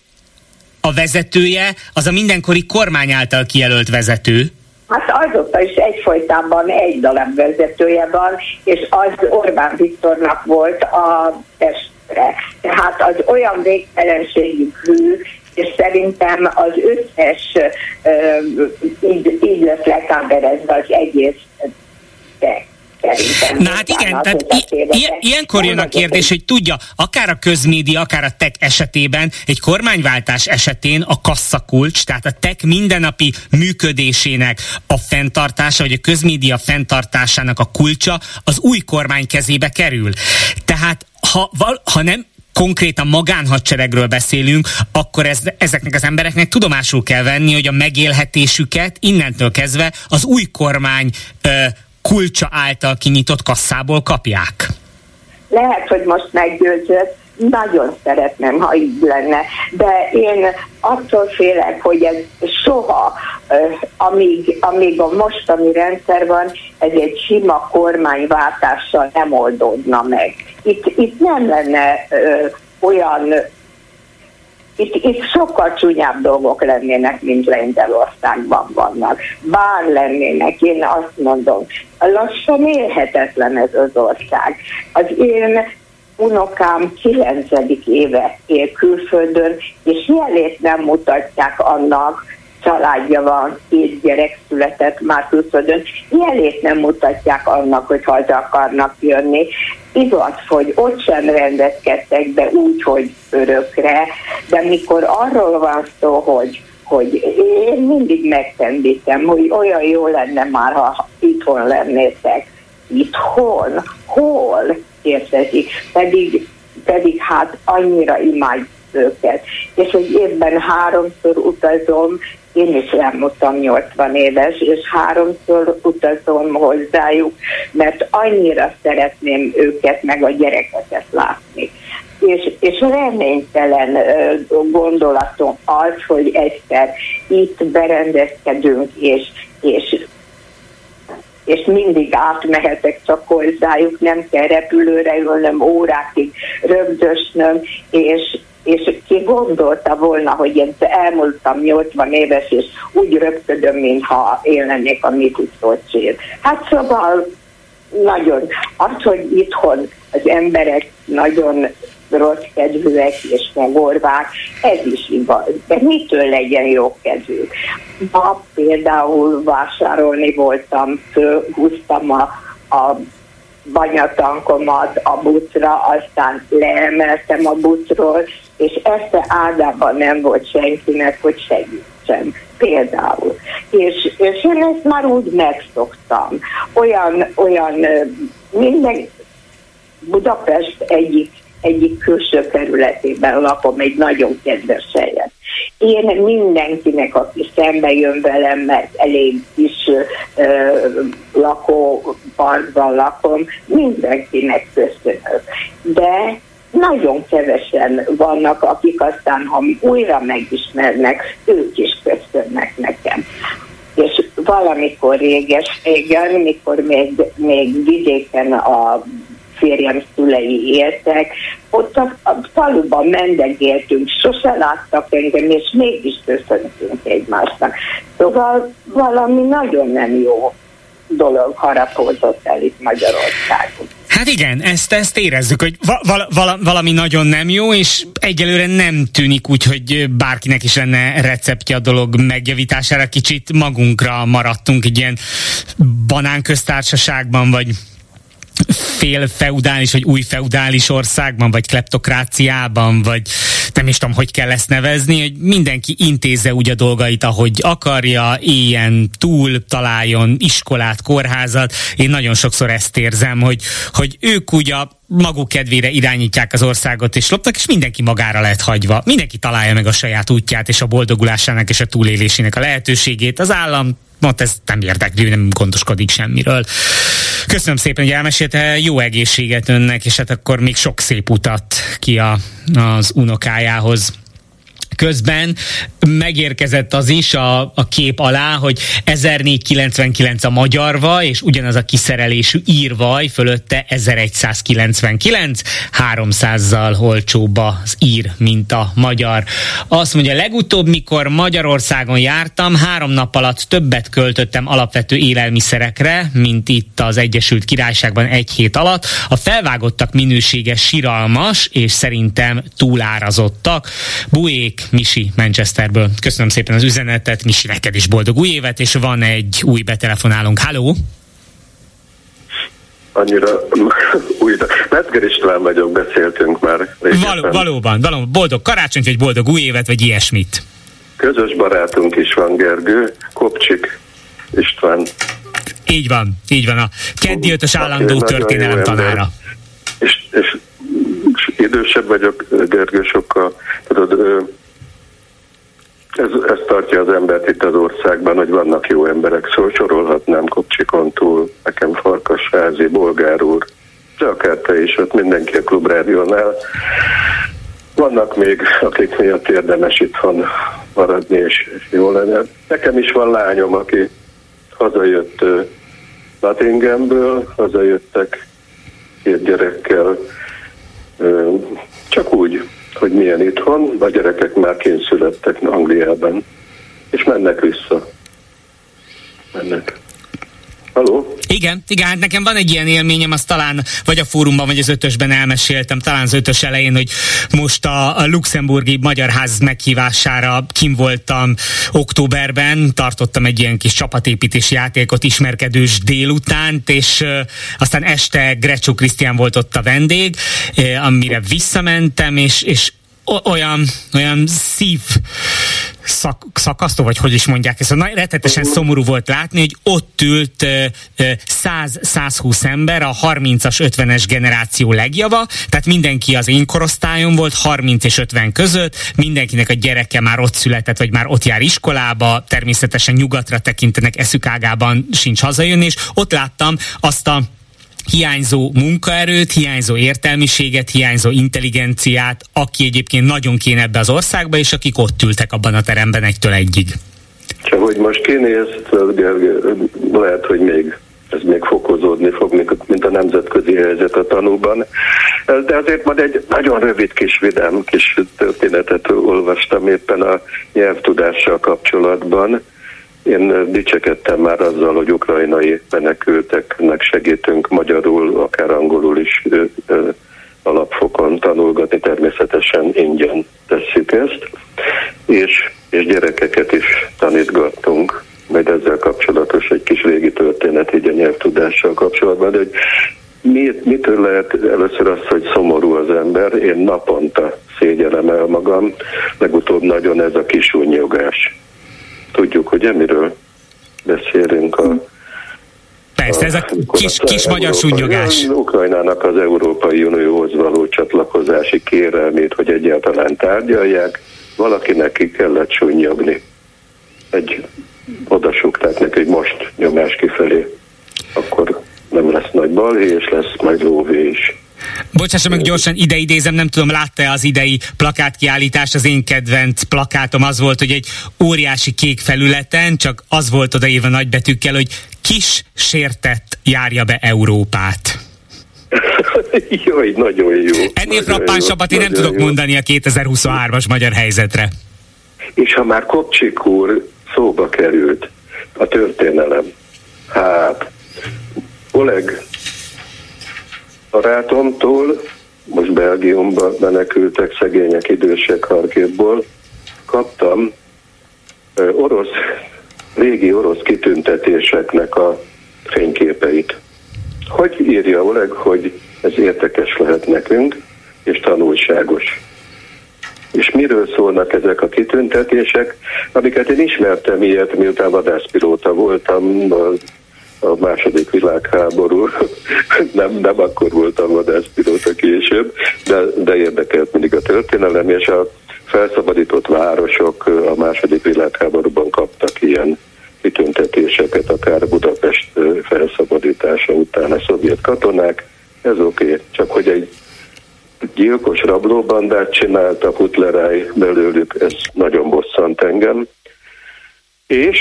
a vezetője az a mindenkori kormány által kijelölt vezető.
Hát azóta is egyfolytában egy darab vezetője van, és az Orbán Viktornak volt a testre. Tehát az olyan végtelenségű hű, és szerintem az összes így, így lesz lekáberezve az egész te.
Na hát igen, tehát i- ilyenkor jön a kérdés, hogy tudja, akár a közmédia, akár a tech esetében, egy kormányváltás esetén a kasszakulcs, tehát a tech mindennapi működésének a fenntartása, vagy a közmédia fenntartásának a kulcsa az új kormány kezébe kerül. Tehát ha, ha nem konkrétan magánhadseregről beszélünk, akkor ez, ezeknek az embereknek tudomásul kell venni, hogy a megélhetésüket innentől kezdve az új kormány ö, kulcsa által kinyitott kasszából kapják?
Lehet, hogy most meggyőzött, nagyon szeretném, ha így lenne, de én attól félek, hogy ez soha, amíg, amíg a mostani rendszer van, ez egy sima kormányváltással nem oldódna meg. Itt, itt nem lenne olyan itt, itt sokkal csúnyább dolgok lennének, mint Lengyelországban vannak. Bár lennének, én azt mondom, lassan élhetetlen ez az ország. Az én unokám 9. éve él külföldön, és jelét nem mutatják annak, családja van, két gyerek született már külföldön, jelét nem mutatják annak, hogy haza akarnak jönni. Igaz, hogy ott sem rendezkedtek be úgy, hogy örökre, de mikor arról van szó, hogy hogy én mindig megtendítem, hogy olyan jó lenne már, ha itthon lennétek. Itthon? Hol? Kérdezik. Pedig, pedig hát annyira imádjuk őket. És hogy évben háromszor utazom, én is elmondtam 80 éves, és háromszor utazom hozzájuk, mert annyira szeretném őket, meg a gyerekeket látni. És, és reménytelen gondolatom az, hogy egyszer itt berendezkedünk, és, és és mindig átmehetek csak hozzájuk, nem kell repülőre ülnöm, órákig rögdösnöm, és, és ki gondolta volna, hogy én elmúltam 80 éves, és úgy röpködöm, mintha élnék a Mikuszocsér. Hát szóval nagyon, az, hogy itthon az emberek nagyon rossz kedvűek és megorvák, ez is igaz. De mitől legyen jó kedvű? Ma például vásárolni voltam, húztam a, a banyatankomat a bucra, aztán leemeltem a bucról, és ezt áldában nem volt senkinek, hogy segítsen például. És, és én ezt már úgy megszoktam. Olyan, olyan minden Budapest egyik, egyik külső kerületében lakom, egy nagyon kedves helyen. Én mindenkinek, aki szembe jön velem, mert elég kis ö, lakóparkban lakom, mindenkinek köszönök. De nagyon kevesen vannak, akik aztán, ha újra megismernek, ők is köszönnek nekem. És valamikor réges régen, mikor még, még vidéken a férjem szülei éltek, ott a, a faluban mendegéltünk, sose láttak engem, és mégis köszöntünk egymásnak. Szóval valami nagyon nem jó dolog harapózott el itt Magyarországon.
Hát igen, ezt, ezt érezzük, hogy val- val- valami nagyon nem jó, és egyelőre nem tűnik úgy, hogy bárkinek is lenne receptje a dolog megjavítására. Kicsit magunkra maradtunk egy ilyen banánköztársaságban, vagy fél feudális, vagy új feudális országban, vagy kleptokráciában, vagy nem is tudom, hogy kell ezt nevezni, hogy mindenki intézze úgy a dolgait, ahogy akarja, éljen túl, találjon iskolát, kórházat. Én nagyon sokszor ezt érzem, hogy, hogy ők úgy a maguk kedvére irányítják az országot és loptak, és mindenki magára lett hagyva. Mindenki találja meg a saját útját és a boldogulásának és a túlélésének a lehetőségét. Az állam Mont ez nem érdekli, nem gondoskodik semmiről. Köszönöm szépen, hogy elmesélte, jó egészséget önnek, és hát akkor még sok szép utat ki a, az unokájához. Közben megérkezett az is a, a kép alá, hogy 1499 a magyarva, és ugyanaz a kiszerelésű írvaj fölötte 1199, 300-zal olcsóbb az ír, mint a magyar. Azt mondja, legutóbb, mikor Magyarországon jártam, három nap alatt többet költöttem alapvető élelmiszerekre, mint itt az Egyesült Királyságban egy hét alatt. A felvágottak minősége siralmas, és szerintem túlárazottak. Buék, Misi Manchesterből. Köszönöm szépen az üzenetet, Misi, neked is boldog új évet, és van egy új betelefonálunk. Halló!
annyira új. Metzger István vagyok, beszéltünk már.
Val- valóban, valóban. Boldog karácsonyt, vagy boldog új évet, vagy ilyesmit.
Közös barátunk is van, Gergő. Kopcsik István.
Így van, így van. A keddi ötös állandó történelem tanára.
És, és, és idősebb vagyok, Gergő, sokkal. Tudod, ez, ez tartja az embert itt az országban, hogy vannak jó emberek, szóval sorolhatnám Kopcsikon túl, nekem Farkasházi, Bolgár úr, de akár te is, ott mindenki a klubrádiónál. Vannak még, akik miatt érdemes itthon maradni, és, jó lenne. Nekem is van lányom, aki hazajött Nottingamből, hazajöttek két gyerekkel, csak úgy, hogy milyen itthon, a gyerekek már kényszülettek Angliában, és mennek vissza. Mennek. Haló?
Igen, igen, hát nekem van egy ilyen élményem, azt talán vagy a fórumban, vagy az ötösben elmeséltem, talán az ötös elején, hogy most a, a luxemburgi Magyar Ház meghívására kim voltam októberben, tartottam egy ilyen kis csapatépítési játékot ismerkedős délutánt, és uh, aztán este Grecsó Krisztián volt ott a vendég, uh, amire visszamentem, és, és olyan, olyan szív szak, szakasztó, vagy hogy is mondják ezt, nagy rettetesen szomorú volt látni, hogy ott ült 100-120 ember, a 30-as, 50-es generáció legjava, tehát mindenki az én korosztályom volt, 30 és 50 között, mindenkinek a gyereke már ott született, vagy már ott jár iskolába, természetesen nyugatra tekintenek, eszükágában sincs hazajönni, és ott láttam azt a hiányzó munkaerőt, hiányzó értelmiséget, hiányzó intelligenciát, aki egyébként nagyon kéne ebbe az országba, és akik ott ültek abban a teremben egytől egyig.
Csak hogy most kinézt, lehet, hogy még ez még fokozódni fog, mint a nemzetközi helyzet a tanúban. De azért majd egy nagyon rövid kis vidám kis történetet olvastam éppen a nyelvtudással kapcsolatban én dicsekedtem már azzal, hogy ukrajnai menekülteknek segítünk magyarul, akár angolul is alapfokon tanulgatni, természetesen ingyen tesszük ezt, és, és gyerekeket is tanítgattunk, majd ezzel kapcsolatos egy kis régi történet így a nyelvtudással kapcsolatban, de hogy mi, mitől lehet először az, hogy szomorú az ember? Én naponta szégyelem el magam, legutóbb nagyon ez a kisúnyogás. Tudjuk, hogy emiről beszélünk a
Persze, ez a kis, kis magyar sunyogás.
Ukrajnának az Európai Unióhoz való csatlakozási kérelmét, hogy egyáltalán tárgyalják, valakinek ki kellett sunyogni. Egy odasugták neki, hogy most nyomás kifelé, akkor nem lesz nagy balhé, és lesz majd lóvé is.
Bocsássa meg gyorsan, ide idézem, nem tudom, látta az idei plakátkiállítást, az én kedvenc plakátom az volt, hogy egy óriási kék felületen, csak az volt odaírva nagybetűkkel, hogy kis sértett járja be Európát.
Jaj, nagyon jó.
Ennél frappánsabbat én nem tudok jó. mondani a 2023-as magyar helyzetre.
És ha már Kopcsik úr szóba került a történelem, hát Oleg barátomtól, most Belgiumba menekültek szegények idősek Harkivból, kaptam orosz, régi orosz kitüntetéseknek a fényképeit. Hogy írja Oleg, hogy ez értekes lehet nekünk, és tanulságos. És miről szólnak ezek a kitüntetések, amiket én ismertem ilyet, miután vadászpilóta voltam a második világháború, nem, nem akkor voltam vadászpilóta később, de, de érdekelt mindig a történelem, és a felszabadított városok a második világháborúban kaptak ilyen kitüntetéseket, akár Budapest felszabadítása után a szovjet katonák. Ez oké, okay. csak hogy egy gyilkos rablóbandát csináltak Hutleráj belőlük, ez nagyon bosszant engem. És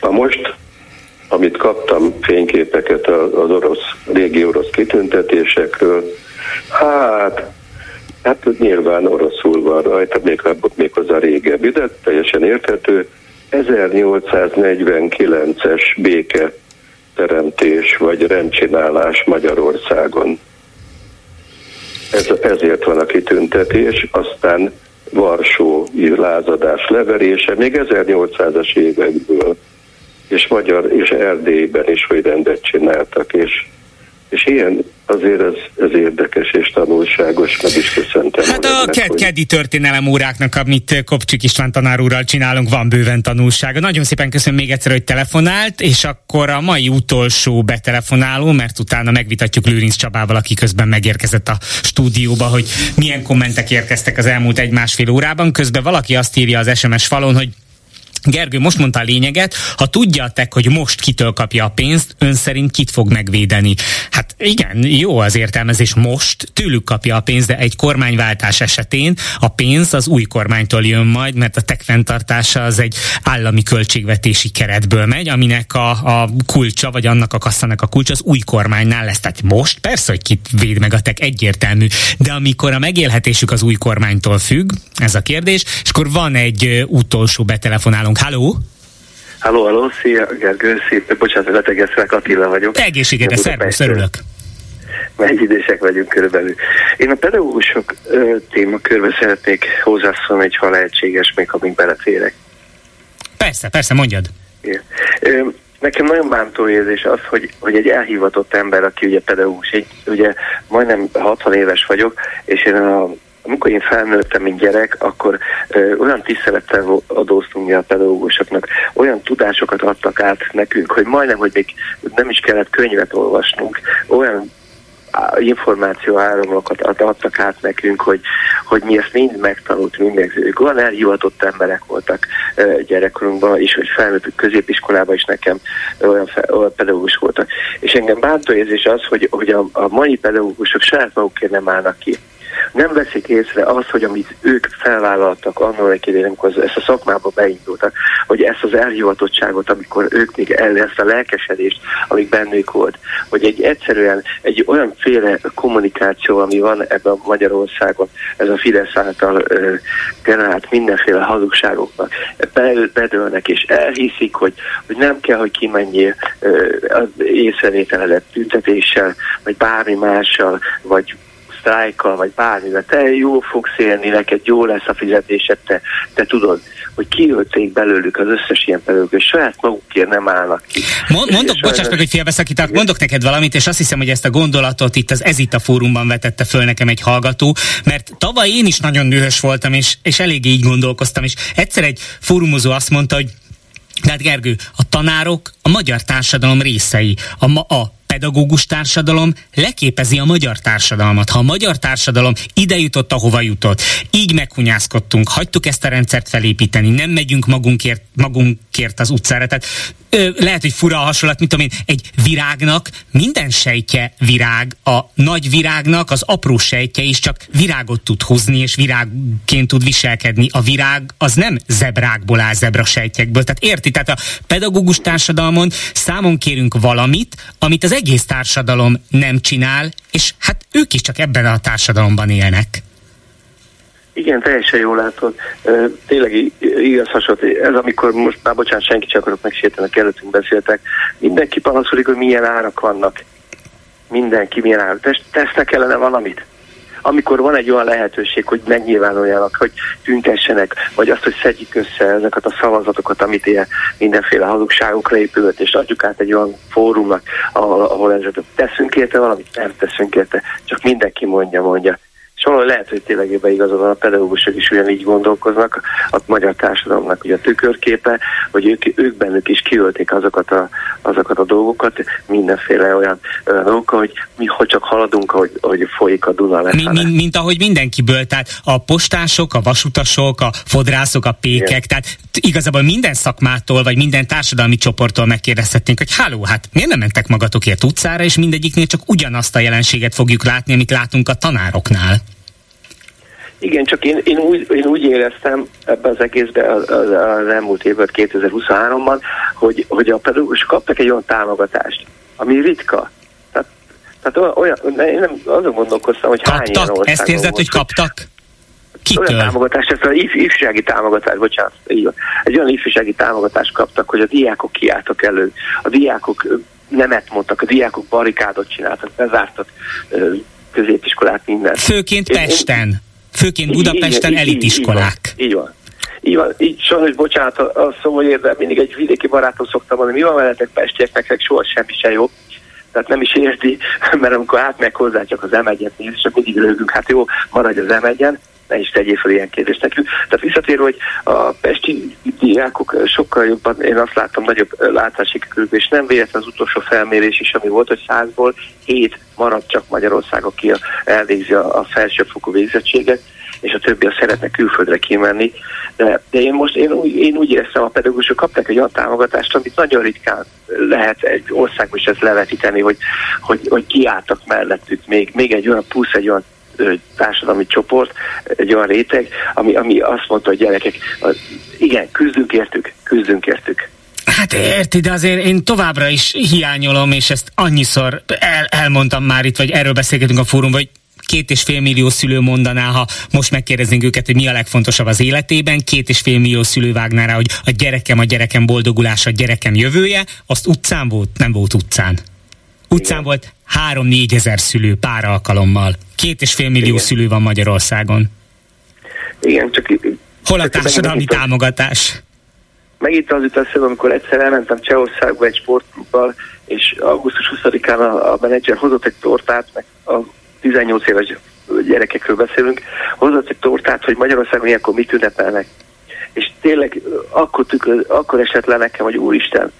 a most amit kaptam fényképeket az orosz, régi orosz kitüntetésekről, hát Hát nyilván oroszul van rajta, még, még az a régebbi, de teljesen érthető. 1849-es béke teremtés vagy rendcsinálás Magyarországon. Ez, ezért van a kitüntetés, aztán Varsó lázadás leverése, még 1800-as évekből és magyar, és Erdélyben is, hogy rendet csináltak, és, és ilyen azért ez, ez érdekes és tanulságos, meg is köszöntem.
Hát a ked- hogy... keddi történelem óráknak, amit Kopcsik István tanár úrral csinálunk, van bőven tanulsága. Nagyon szépen köszönöm még egyszer, hogy telefonált, és akkor a mai utolsó betelefonáló, mert utána megvitatjuk Lőrinc Csabával, aki közben megérkezett a stúdióba, hogy milyen kommentek érkeztek az elmúlt egy-másfél órában. Közben valaki azt írja az SMS falon, hogy Gergő, most mondta a lényeget, ha tudjátok, hogy most kitől kapja a pénzt, ön szerint kit fog megvédeni? Hát igen, jó az értelmezés, most tőlük kapja a pénzt, de egy kormányváltás esetén a pénz az új kormánytól jön majd, mert a tech fenntartása az egy állami költségvetési keretből megy, aminek a, a kulcsa, vagy annak a kasszanak a kulcsa az új kormánynál lesz. Tehát most persze, hogy kit véd meg a tech, egyértelmű, de amikor a megélhetésük az új kormánytól függ, ez a kérdés, és akkor van egy utolsó betelefonáló nálunk. Halló!
Halló, halló, szia, Gergő, szép, bocsánat, betegeszvek, Attila vagyok.
Egészségedre, szervusz, örülök.
idősek vagyunk körülbelül. Én a pedagógusok ö, témakörbe szeretnék hozzászólni, hogy ha lehetséges, még amíg beleférek.
Persze, persze, mondjad.
Igen. Ö, nekem nagyon bántó érzés az, hogy, hogy egy elhivatott ember, aki ugye pedagógus, egy, ugye majdnem 60 éves vagyok, és én a amikor én felnőttem, mint gyerek, akkor ö, olyan tisztelettel adóztunk mi a pedagógusoknak, olyan tudásokat adtak át nekünk, hogy majdnem, hogy még nem is kellett könyvet olvasnunk, olyan információ áramlokat adtak át nekünk, hogy, hogy mi ezt mind megtanultunk, mind ők olyan elhivatott emberek voltak gyerekkorunkban, és hogy felnőttük középiskolában is nekem olyan, fe, olyan pedagógus voltak. És engem bántó érzés az, hogy, hogy a, a mai pedagógusok saját magukért nem állnak ki nem veszik észre azt, hogy amit ők felvállaltak annak idején, amikor ezt a szakmába beindultak, hogy ezt az elhivatottságot, amikor ők még el, ezt a lelkesedést, amik bennük volt, hogy egy egyszerűen egy olyan féle kommunikáció, ami van ebben a Magyarországon, ez a Fidesz által ö, generált mindenféle hazugságoknak, bedőlnek és elhiszik, hogy, hogy nem kell, hogy kimenjél az észrevételezett tüntetéssel, vagy bármi mással, vagy sztrájkkal, vagy bármivel, te jó fogsz élni, neked jó lesz a fizetésed, te, te tudod, hogy kiölték belőlük az összes ilyen pedagógus, és saját magukért nem állnak ki.
Mond, mondok, és bocsáss meg, hogy félbeszakítak, mondok neked valamit, és azt hiszem, hogy ezt a gondolatot itt az Ezita fórumban vetette föl nekem egy hallgató, mert tavaly én is nagyon dühös voltam, és, és eléggé így gondolkoztam, és egyszer egy fórumozó azt mondta, hogy tehát Gergő, a tanárok a magyar társadalom részei. A, ma, a pedagógus társadalom leképezi a magyar társadalmat. Ha a magyar társadalom ide jutott, ahova jutott, így meghunyászkodtunk, hagytuk ezt a rendszert felépíteni, nem megyünk magunkért, magunkért az utcára. Tehát ö, lehet, hogy fura a hasonlat, mint én, egy virágnak minden sejtje virág, a nagy virágnak az apró sejtje is csak virágot tud hozni, és virágként tud viselkedni. A virág az nem zebrákból áll, zebra sejtjekből. Tehát érti, tehát a pedagógus társadalmon számon kérünk valamit, amit az egész társadalom nem csinál, és hát ők is csak ebben a társadalomban élnek.
Igen, teljesen jól látod. Tényleg igaz hasonló. Ez amikor most már bocsánat, senki csak akarok megsérteni, előttünk beszéltek. Mindenki panaszolik, hogy milyen árak vannak. Mindenki milyen árak. Tesznek kellene valamit amikor van egy olyan lehetőség, hogy megnyilvánuljanak, hogy tüntessenek, vagy azt, hogy szedjük össze ezeket a szavazatokat, amit ilyen mindenféle hazugságokra épült, és adjuk át egy olyan fórumnak, ahol, ahol ezeket teszünk érte valamit, nem teszünk érte, csak mindenki mondja, mondja. És valahol lehet, hogy tényleg ebben igazad van, a pedagógusok is ugyanígy gondolkoznak, a magyar társadalomnak ugye a tükörképe, hogy ők, ők bennük is kiölték azokat a, azokat a dolgokat, mindenféle olyan, olyan dolgokkal, hogy mi hogy csak haladunk, hogy, hogy folyik a Duna
mi, mi, Mint ahogy mindenkiből, tehát a postások, a vasutasok, a fodrászok, a pékek, Igen. tehát igazából minden szakmától, vagy minden társadalmi csoporttól megkérdezhetnénk, hogy háló, hát miért nem mentek magatokért utcára, és mindegyiknél csak ugyanazt a jelenséget fogjuk látni, amit látunk a tanároknál.
Igen, csak én, én, úgy, én úgy éreztem ebben az egészben az, az, az elmúlt évben, 2023-ban, hogy, hogy a pedagógusok kaptak egy olyan támogatást, ami ritka. Tehát, tehát olyan, én nem azon gondolkoztam, hogy
kaptak? hány ilyen országon Ezt érzed, hogy kaptak? Kitől?
Olyan támogatást, ezt az if, ifjúsági támogatást, bocsánat, így van. Egy olyan ifjúsági támogatást kaptak, hogy a diákok kiálltak elő, a diákok nemet mondtak, a diákok barikádot csináltak, bezártak középiskolát, minden.
Főként én, Pesten. Én, Főként Budapesten elitiskolák.
Így, így, így van. Így van, így sajnos, bocsánat, a szó, hogy érde, mindig egy vidéki barátom szoktam mondani, mi van veletek pestieknek, soha semmi se jobb. Tehát nem is érti, mert amikor átmegy hozzá, csak az M1-et néz, csak mindig rögünk, hát jó, maradj az m ne is tegyél fel ilyen kérdést nekünk. Tehát visszatérve, hogy a pesti diákok sokkal jobban, én azt láttam, nagyobb látási körülbelül, és nem véletlen az utolsó felmérés is, ami volt, hogy százból hét maradt csak Magyarország, aki elvégzi a, a felsőfokú végzettséget és a többi a szeretne külföldre kimenni. De, de én most én úgy, én úgy éreztem, a pedagógusok kaptak egy olyan támogatást, amit nagyon ritkán lehet egy országban is ezt levetíteni, hogy, hogy, hogy kiálltak mellettük még, még egy olyan plusz, egy olyan társadalmi csoport, egy olyan réteg, ami, ami azt mondta, hogy gyerekek, igen, küzdünk értük, küzdünk értük.
Hát érti, de azért én továbbra is hiányolom, és ezt annyiszor el, elmondtam már itt, vagy erről beszélgetünk a fórumban, hogy két és fél millió szülő mondaná, ha most megkérdeznénk őket, hogy mi a legfontosabb az életében, két és fél millió szülő vágná rá, hogy a gyerekem, a gyerekem boldogulása, a gyerekem jövője, azt utcán volt, nem volt utcán. Utcán Igen. volt három-négy ezer szülő pár alkalommal. Két és fél millió Igen. szülő van Magyarországon.
Igen, csak...
Hol a társadalmi támogatás?
Megint az jut eszembe, amikor egyszer elmentem Csehországba egy sportklubban, és augusztus 20-án a, a menedzser hozott egy tortát, meg a 18 éves gyerekekről beszélünk, hozott egy tortát, hogy Magyarországon ilyenkor mit ünnepelnek. És tényleg akkor, tükör, akkor esett le nekem, hogy úristen,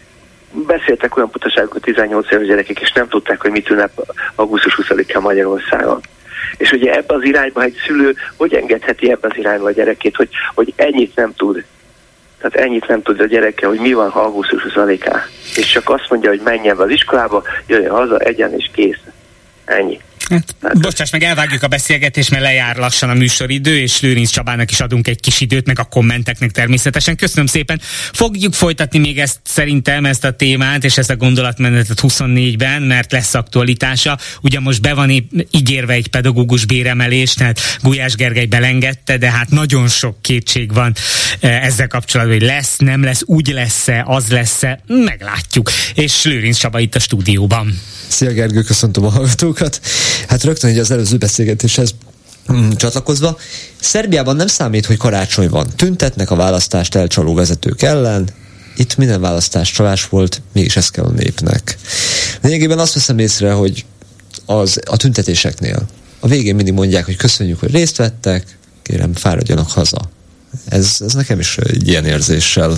beszéltek olyan butaságokat 18 éves gyerekek, és nem tudták, hogy mit ünnep augusztus 20-án Magyarországon. És ugye ebbe az irányba egy szülő hogy engedheti ebbe az irányba a gyerekét, hogy, hogy ennyit nem tud. Tehát ennyit nem tud a gyereke, hogy mi van, ha augusztus 20-án. És csak azt mondja, hogy menjen be az iskolába, jöjjön haza, egyen és kész. Ennyi.
Hát, bocsáss meg, elvágjuk a beszélgetést, mert lejár lassan a műsoridő, és Lőrinc Csabának is adunk egy kis időt, meg a kommenteknek természetesen. Köszönöm szépen. Fogjuk folytatni még ezt szerintem, ezt a témát, és ezt a gondolatmenetet 24-ben, mert lesz aktualitása. Ugye most be van ígérve egy pedagógus béremelés, tehát Gulyás Gergely belengedte, de hát nagyon sok kétség van eh, ezzel kapcsolatban, hogy lesz, nem lesz, úgy lesz-e, az lesz-e, meglátjuk. És Lőrinc Csaba itt a stúdióban.
Szia Gergő, köszöntöm a hallgatókat. Hát rögtön az előző beszélgetéshez mm, csatlakozva, Szerbiában nem számít, hogy karácsony van. Tüntetnek a választást elcsaló vezetők ellen, itt minden választás csalás volt, mégis ez kell a népnek. Lényegében azt veszem észre, hogy az, a tüntetéseknél a végén mindig mondják, hogy köszönjük, hogy részt vettek, kérem, fáradjanak haza. Ez, ez nekem is egy ilyen érzéssel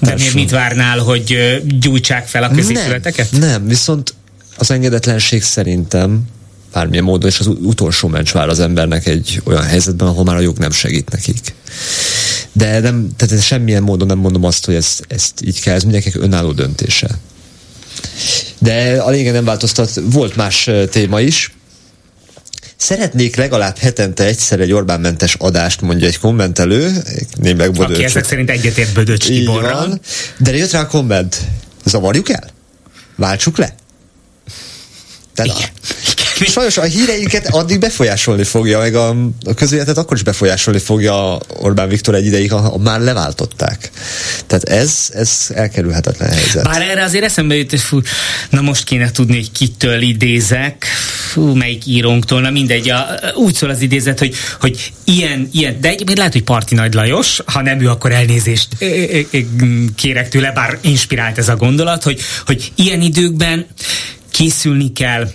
de miért mit várnál, hogy gyújtsák fel a középületeket?
Nem, nem, viszont az engedetlenség szerintem bármilyen módon, és az utolsó mencs vár az embernek egy olyan helyzetben, ahol már a jog nem segít nekik. De nem, tehát semmilyen módon nem mondom azt, hogy ezt, ezt így kell, ez mindenkinek önálló döntése. De a lényeg nem változtat, volt más téma is, Szeretnék legalább hetente egyszer egy Orbán-mentes adást, mondja egy kommentelő, némleg
Bödöcs. Aki ezek szerint egyetért Bödöcs Tiborral.
De jött rá a komment. Zavarjuk el? Váltsuk le? Igen. Sajnos a híreinket addig befolyásolni fogja, meg a, a közéletet akkor is befolyásolni fogja Orbán Viktor egy ideig, ha, ha már leváltották. Tehát ez, ez elkerülhetetlen helyzet.
Bár erre azért eszembe jut, hogy fú, na most kéne tudni, hogy kitől idézek, fú, melyik írónktól, na mindegy, a, úgy szól az idézet, hogy, hogy ilyen, ilyen, de egyébként lehet, hogy Parti Nagy Lajos, ha nem ő, akkor elnézést kérek tőle, bár inspirált ez a gondolat, hogy, hogy ilyen időkben készülni kell,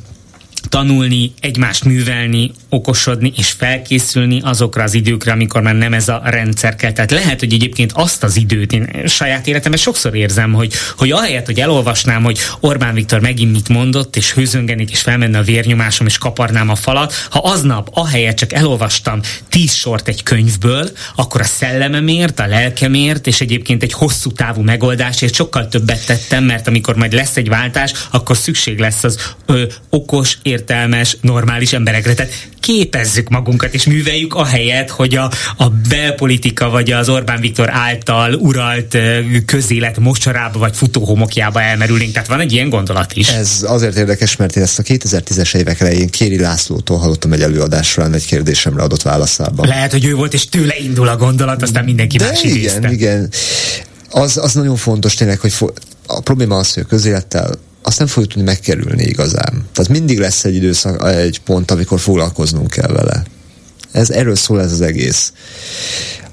tanulni, egymást művelni, okosodni és felkészülni azokra az időkre, amikor már nem ez a rendszer kell. Tehát lehet, hogy egyébként azt az időt én saját életemben sokszor érzem, hogy, hogy ahelyett, hogy elolvasnám, hogy Orbán Viktor megint mit mondott, és hőzöngenik, és felmenne a vérnyomásom, és kaparnám a falat, ha aznap ahelyett csak elolvastam tíz sort egy könyvből, akkor a szellememért, a lelkemért, és egyébként egy hosszú távú megoldásért sokkal többet tettem, mert amikor majd lesz egy váltás, akkor szükség lesz az ö, okos, értelmes, normális emberekre. Tehát képezzük magunkat és műveljük ahelyett, hogy a, a belpolitika vagy az Orbán Viktor által uralt közélet mocsarába vagy futóhomokjába elmerülnénk. Tehát van egy ilyen gondolat is.
Ez azért érdekes, mert én ezt a 2010-es évek elején Kéri Lászlótól hallottam egy előadásra, egy kérdésemre adott válaszában.
Lehet, hogy ő volt, és tőle indul a gondolat, aztán mindenki
De
más
igen,
idézte.
igen. Az, az nagyon fontos tényleg, hogy fo- a probléma az, hogy a közélettel azt nem fogjuk tudni megkerülni igazán. Tehát mindig lesz egy időszak, egy pont, amikor foglalkoznunk kell vele. Ez, erről szól ez az egész.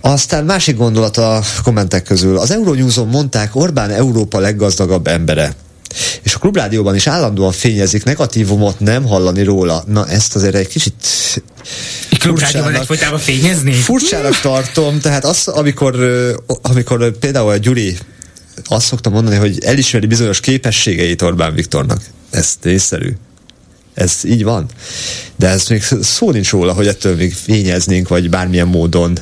Aztán másik gondolat a kommentek közül. Az Euronews-on mondták, Orbán Európa leggazdagabb embere. És a klubrádióban is állandóan fényezik, negatívumot nem hallani róla. Na ezt azért egy kicsit
klubrádióban egyfolytában fényezni?
Furcsának tartom, tehát az, amikor, amikor például a Gyuri azt szoktam mondani, hogy elismeri bizonyos képességeit Orbán Viktornak. Ez tényszerű. Ez így van. De ez még szó nincs róla, hogy ettől még fényeznénk, vagy bármilyen módon.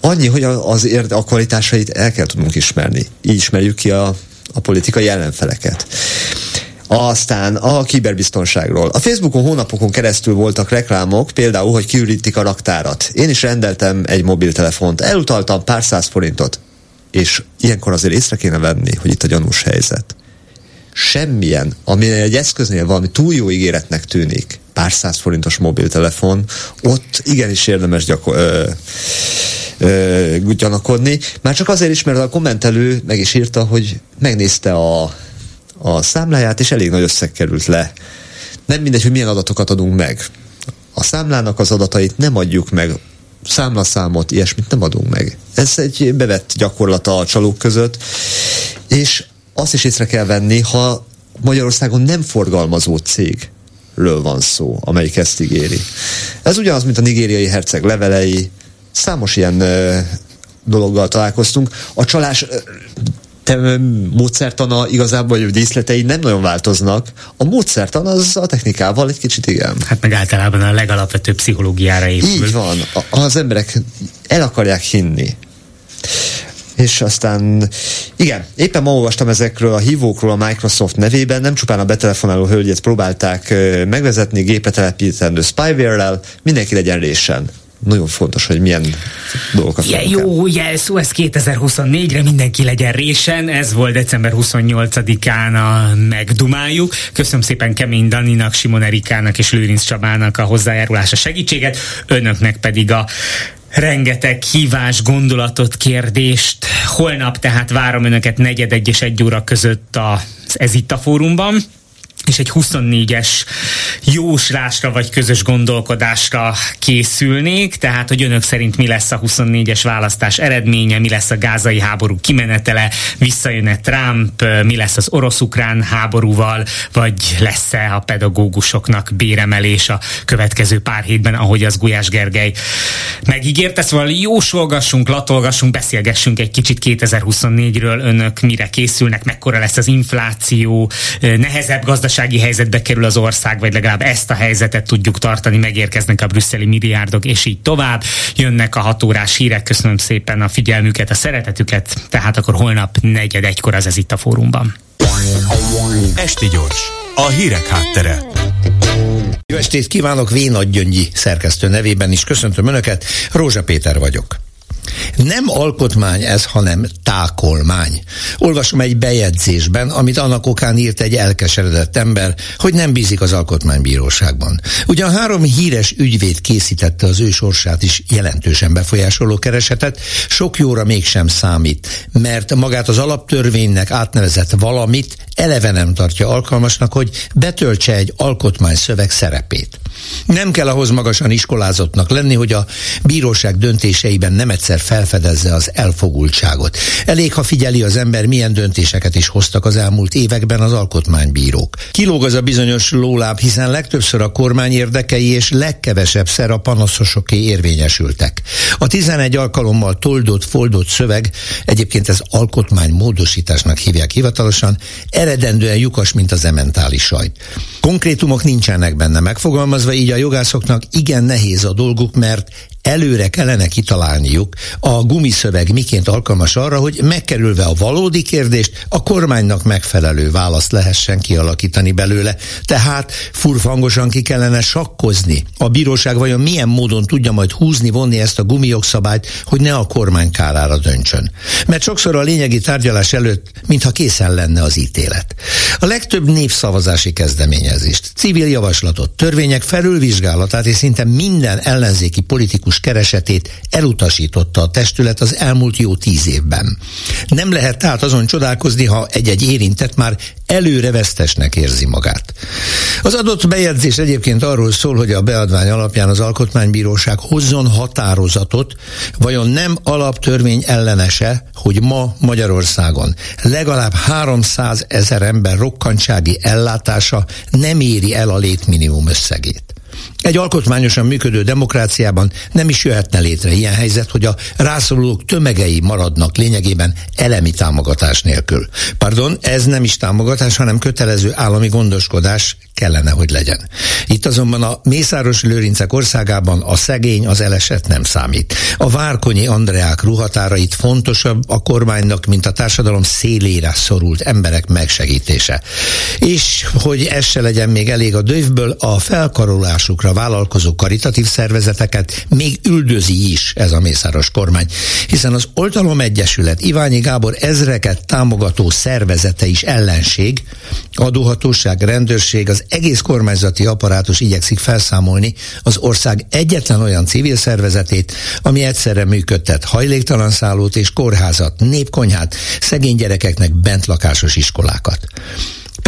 Annyi, hogy az érde, a kvalitásait el kell tudnunk ismerni. Így ismerjük ki a, a politikai ellenfeleket. Aztán a kiberbiztonságról. A Facebookon hónapokon keresztül voltak reklámok, például, hogy kiürítik a raktárat. Én is rendeltem egy mobiltelefont, elutaltam pár száz forintot és ilyenkor azért észre kéne venni, hogy itt a gyanús helyzet. Semmilyen, ami egy eszköznél valami túl jó ígéretnek tűnik, pár száz forintos mobiltelefon, ott igenis érdemes gyakor- ö, ö, gyanakodni. Már csak azért is, mert a kommentelő meg is írta, hogy megnézte a, a számláját, és elég nagy összeg került le. Nem mindegy, hogy milyen adatokat adunk meg. A számlának az adatait nem adjuk meg számlaszámot, ilyesmit nem adunk meg. Ez egy bevett gyakorlata a csalók között, és azt is észre kell venni, ha Magyarországon nem forgalmazó cég ről van szó, amelyik ezt ígéri. Ez ugyanaz, mint a nigériai herceg levelei, számos ilyen ö, dologgal találkoztunk. A csalás te, módszertana igazából, vagy díszletei nem nagyon változnak. A módszertan az a technikával egy kicsit igen.
Hát meg általában a legalapvetőbb pszichológiára épül.
Így van. A, az emberek el akarják hinni. És aztán, igen, éppen ma olvastam ezekről a hívókról a Microsoft nevében, nem csupán a betelefonáló hölgyet próbálták megvezetni gépre telepítendő spyware-rel, mindenki legyen résen nagyon fontos, hogy milyen dolgokat
ja, Jó, jelszó, ez 2024-re mindenki legyen résen, ez volt december 28-án a megdumáljuk. Köszönöm szépen Kemény Daninak, Simon Erikának és Lőrinc Csabának a hozzájárulása segítséget, önöknek pedig a rengeteg hívás, gondolatot, kérdést. Holnap tehát várom önöket negyed egy és egy óra között az Ez itt a fórumban és egy 24-es jóslásra vagy közös gondolkodásra készülnék, tehát hogy önök szerint mi lesz a 24-es választás eredménye, mi lesz a gázai háború kimenetele, visszajön-e Trump, mi lesz az orosz-ukrán háborúval, vagy lesz-e a pedagógusoknak béremelés a következő pár hétben, ahogy az Gulyás Gergely megígérte. Szóval jósolgassunk, latolgassunk, beszélgessünk egy kicsit 2024-ről, önök mire készülnek, mekkora lesz az infláció, nehezebb gazdaság gazdasági helyzetbe kerül az ország, vagy legalább ezt a helyzetet tudjuk tartani, megérkeznek a brüsszeli milliárdok, és így tovább. Jönnek a hatórás hírek, köszönöm szépen a figyelmüket, a szeretetüket, tehát akkor holnap negyed egykor az ez itt a fórumban.
Esti gyors, a hírek háttere.
Jó estét kívánok, Vénagy Gyöngyi szerkesztő nevében is köszöntöm Önöket, Rózsa Péter vagyok. Nem alkotmány ez, hanem tákolmány. Olvasom egy bejegyzésben, amit annak okán írt egy elkeseredett ember, hogy nem bízik az alkotmánybíróságban. Ugyan három híres ügyvéd készítette az ő sorsát is jelentősen befolyásoló keresetet, sok jóra mégsem számít, mert magát az alaptörvénynek átnevezett valamit eleve nem tartja alkalmasnak, hogy betöltse egy alkotmányszöveg szerepét. Nem kell ahhoz magasan iskolázottnak lenni, hogy a bíróság döntéseiben nem egyszer felfedezze az elfogultságot. Elég, ha figyeli az ember, milyen döntéseket is hoztak az elmúlt években az alkotmánybírók. Kilóg az a bizonyos lóláb, hiszen legtöbbször a kormány érdekei és legkevesebb szer a panaszosoké érvényesültek. A 11 alkalommal toldott, foldott szöveg, egyébként ez alkotmány módosításnak hívják hivatalosan, eredendően lyukas, mint az ementális sajt. Konkrétumok nincsenek benne megfogalmazva, így a jogászoknak igen nehéz a dolguk, mert előre kellene kitalálniuk a gumiszöveg miként alkalmas arra, hogy megkerülve a valódi kérdést, a kormánynak megfelelő választ lehessen kialakítani belőle. Tehát furfangosan ki kellene sakkozni. A bíróság vajon milyen módon tudja majd húzni, vonni ezt a gumijogszabályt, hogy ne a kormány kárára döntsön. Mert sokszor a lényegi tárgyalás előtt, mintha készen lenne az ítélet. A legtöbb népszavazási kezdeményezést, civil javaslatot, törvények felülvizsgálatát és szinte minden ellenzéki politikus keresetét elutasította a testület az elmúlt jó tíz évben. Nem lehet tehát azon csodálkozni, ha egy-egy érintett már előre vesztesnek érzi magát. Az adott bejegyzés egyébként arról szól, hogy a beadvány alapján az Alkotmánybíróság hozzon határozatot, vajon nem alaptörvény ellenese, hogy ma Magyarországon legalább 300 ezer ember rokkantsági ellátása nem éri el a létminimum összegét. Egy alkotmányosan működő demokráciában nem is jöhetne létre ilyen helyzet, hogy a rászorulók tömegei maradnak lényegében elemi támogatás nélkül. Pardon, ez nem is támogatás, hanem kötelező állami gondoskodás kellene, hogy legyen. Itt azonban a Mészáros Lőrincek országában a szegény, az eleset nem számít. A Várkonyi Andreák ruhatárait fontosabb a kormánynak, mint a társadalom szélére szorult emberek megsegítése. És hogy ez se legyen még elég a dövből, a felkarolásukra vállalkozó karitatív szervezeteket még üldözi is ez a Mészáros kormány, hiszen az Oltalom Egyesület Iványi Gábor ezreket támogató szervezete is ellenség, adóhatóság, rendőrség, az egész kormányzati apparátus igyekszik felszámolni az ország egyetlen olyan civil szervezetét, ami egyszerre működtet hajléktalan szállót és kórházat, népkonyhát, szegény gyerekeknek bentlakásos iskolákat.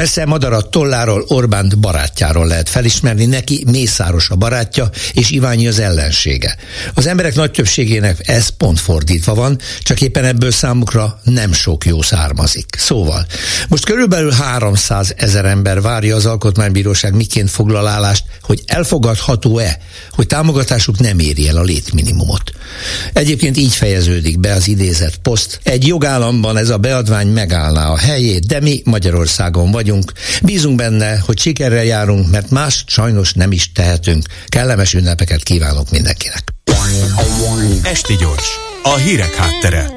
Persze Madarat tolláról Orbánt barátjáról lehet felismerni, neki Mészáros a barátja, és Iványi az ellensége. Az emberek nagy többségének ez pont fordítva van, csak éppen ebből számukra nem sok jó származik. Szóval, most körülbelül 300 ezer ember várja az Alkotmánybíróság miként foglalálást, hogy elfogadható-e, hogy támogatásuk nem éri el a létminimumot. Egyébként így fejeződik be az idézett poszt. Egy jogállamban ez a beadvány megállná a helyét, de mi Magyarországon vagyunk, vagyunk. Bízunk benne, hogy sikerrel járunk, mert más sajnos nem is tehetünk. Kellemes ünnepeket kívánok mindenkinek.
Esti gyors, a hírek háttere.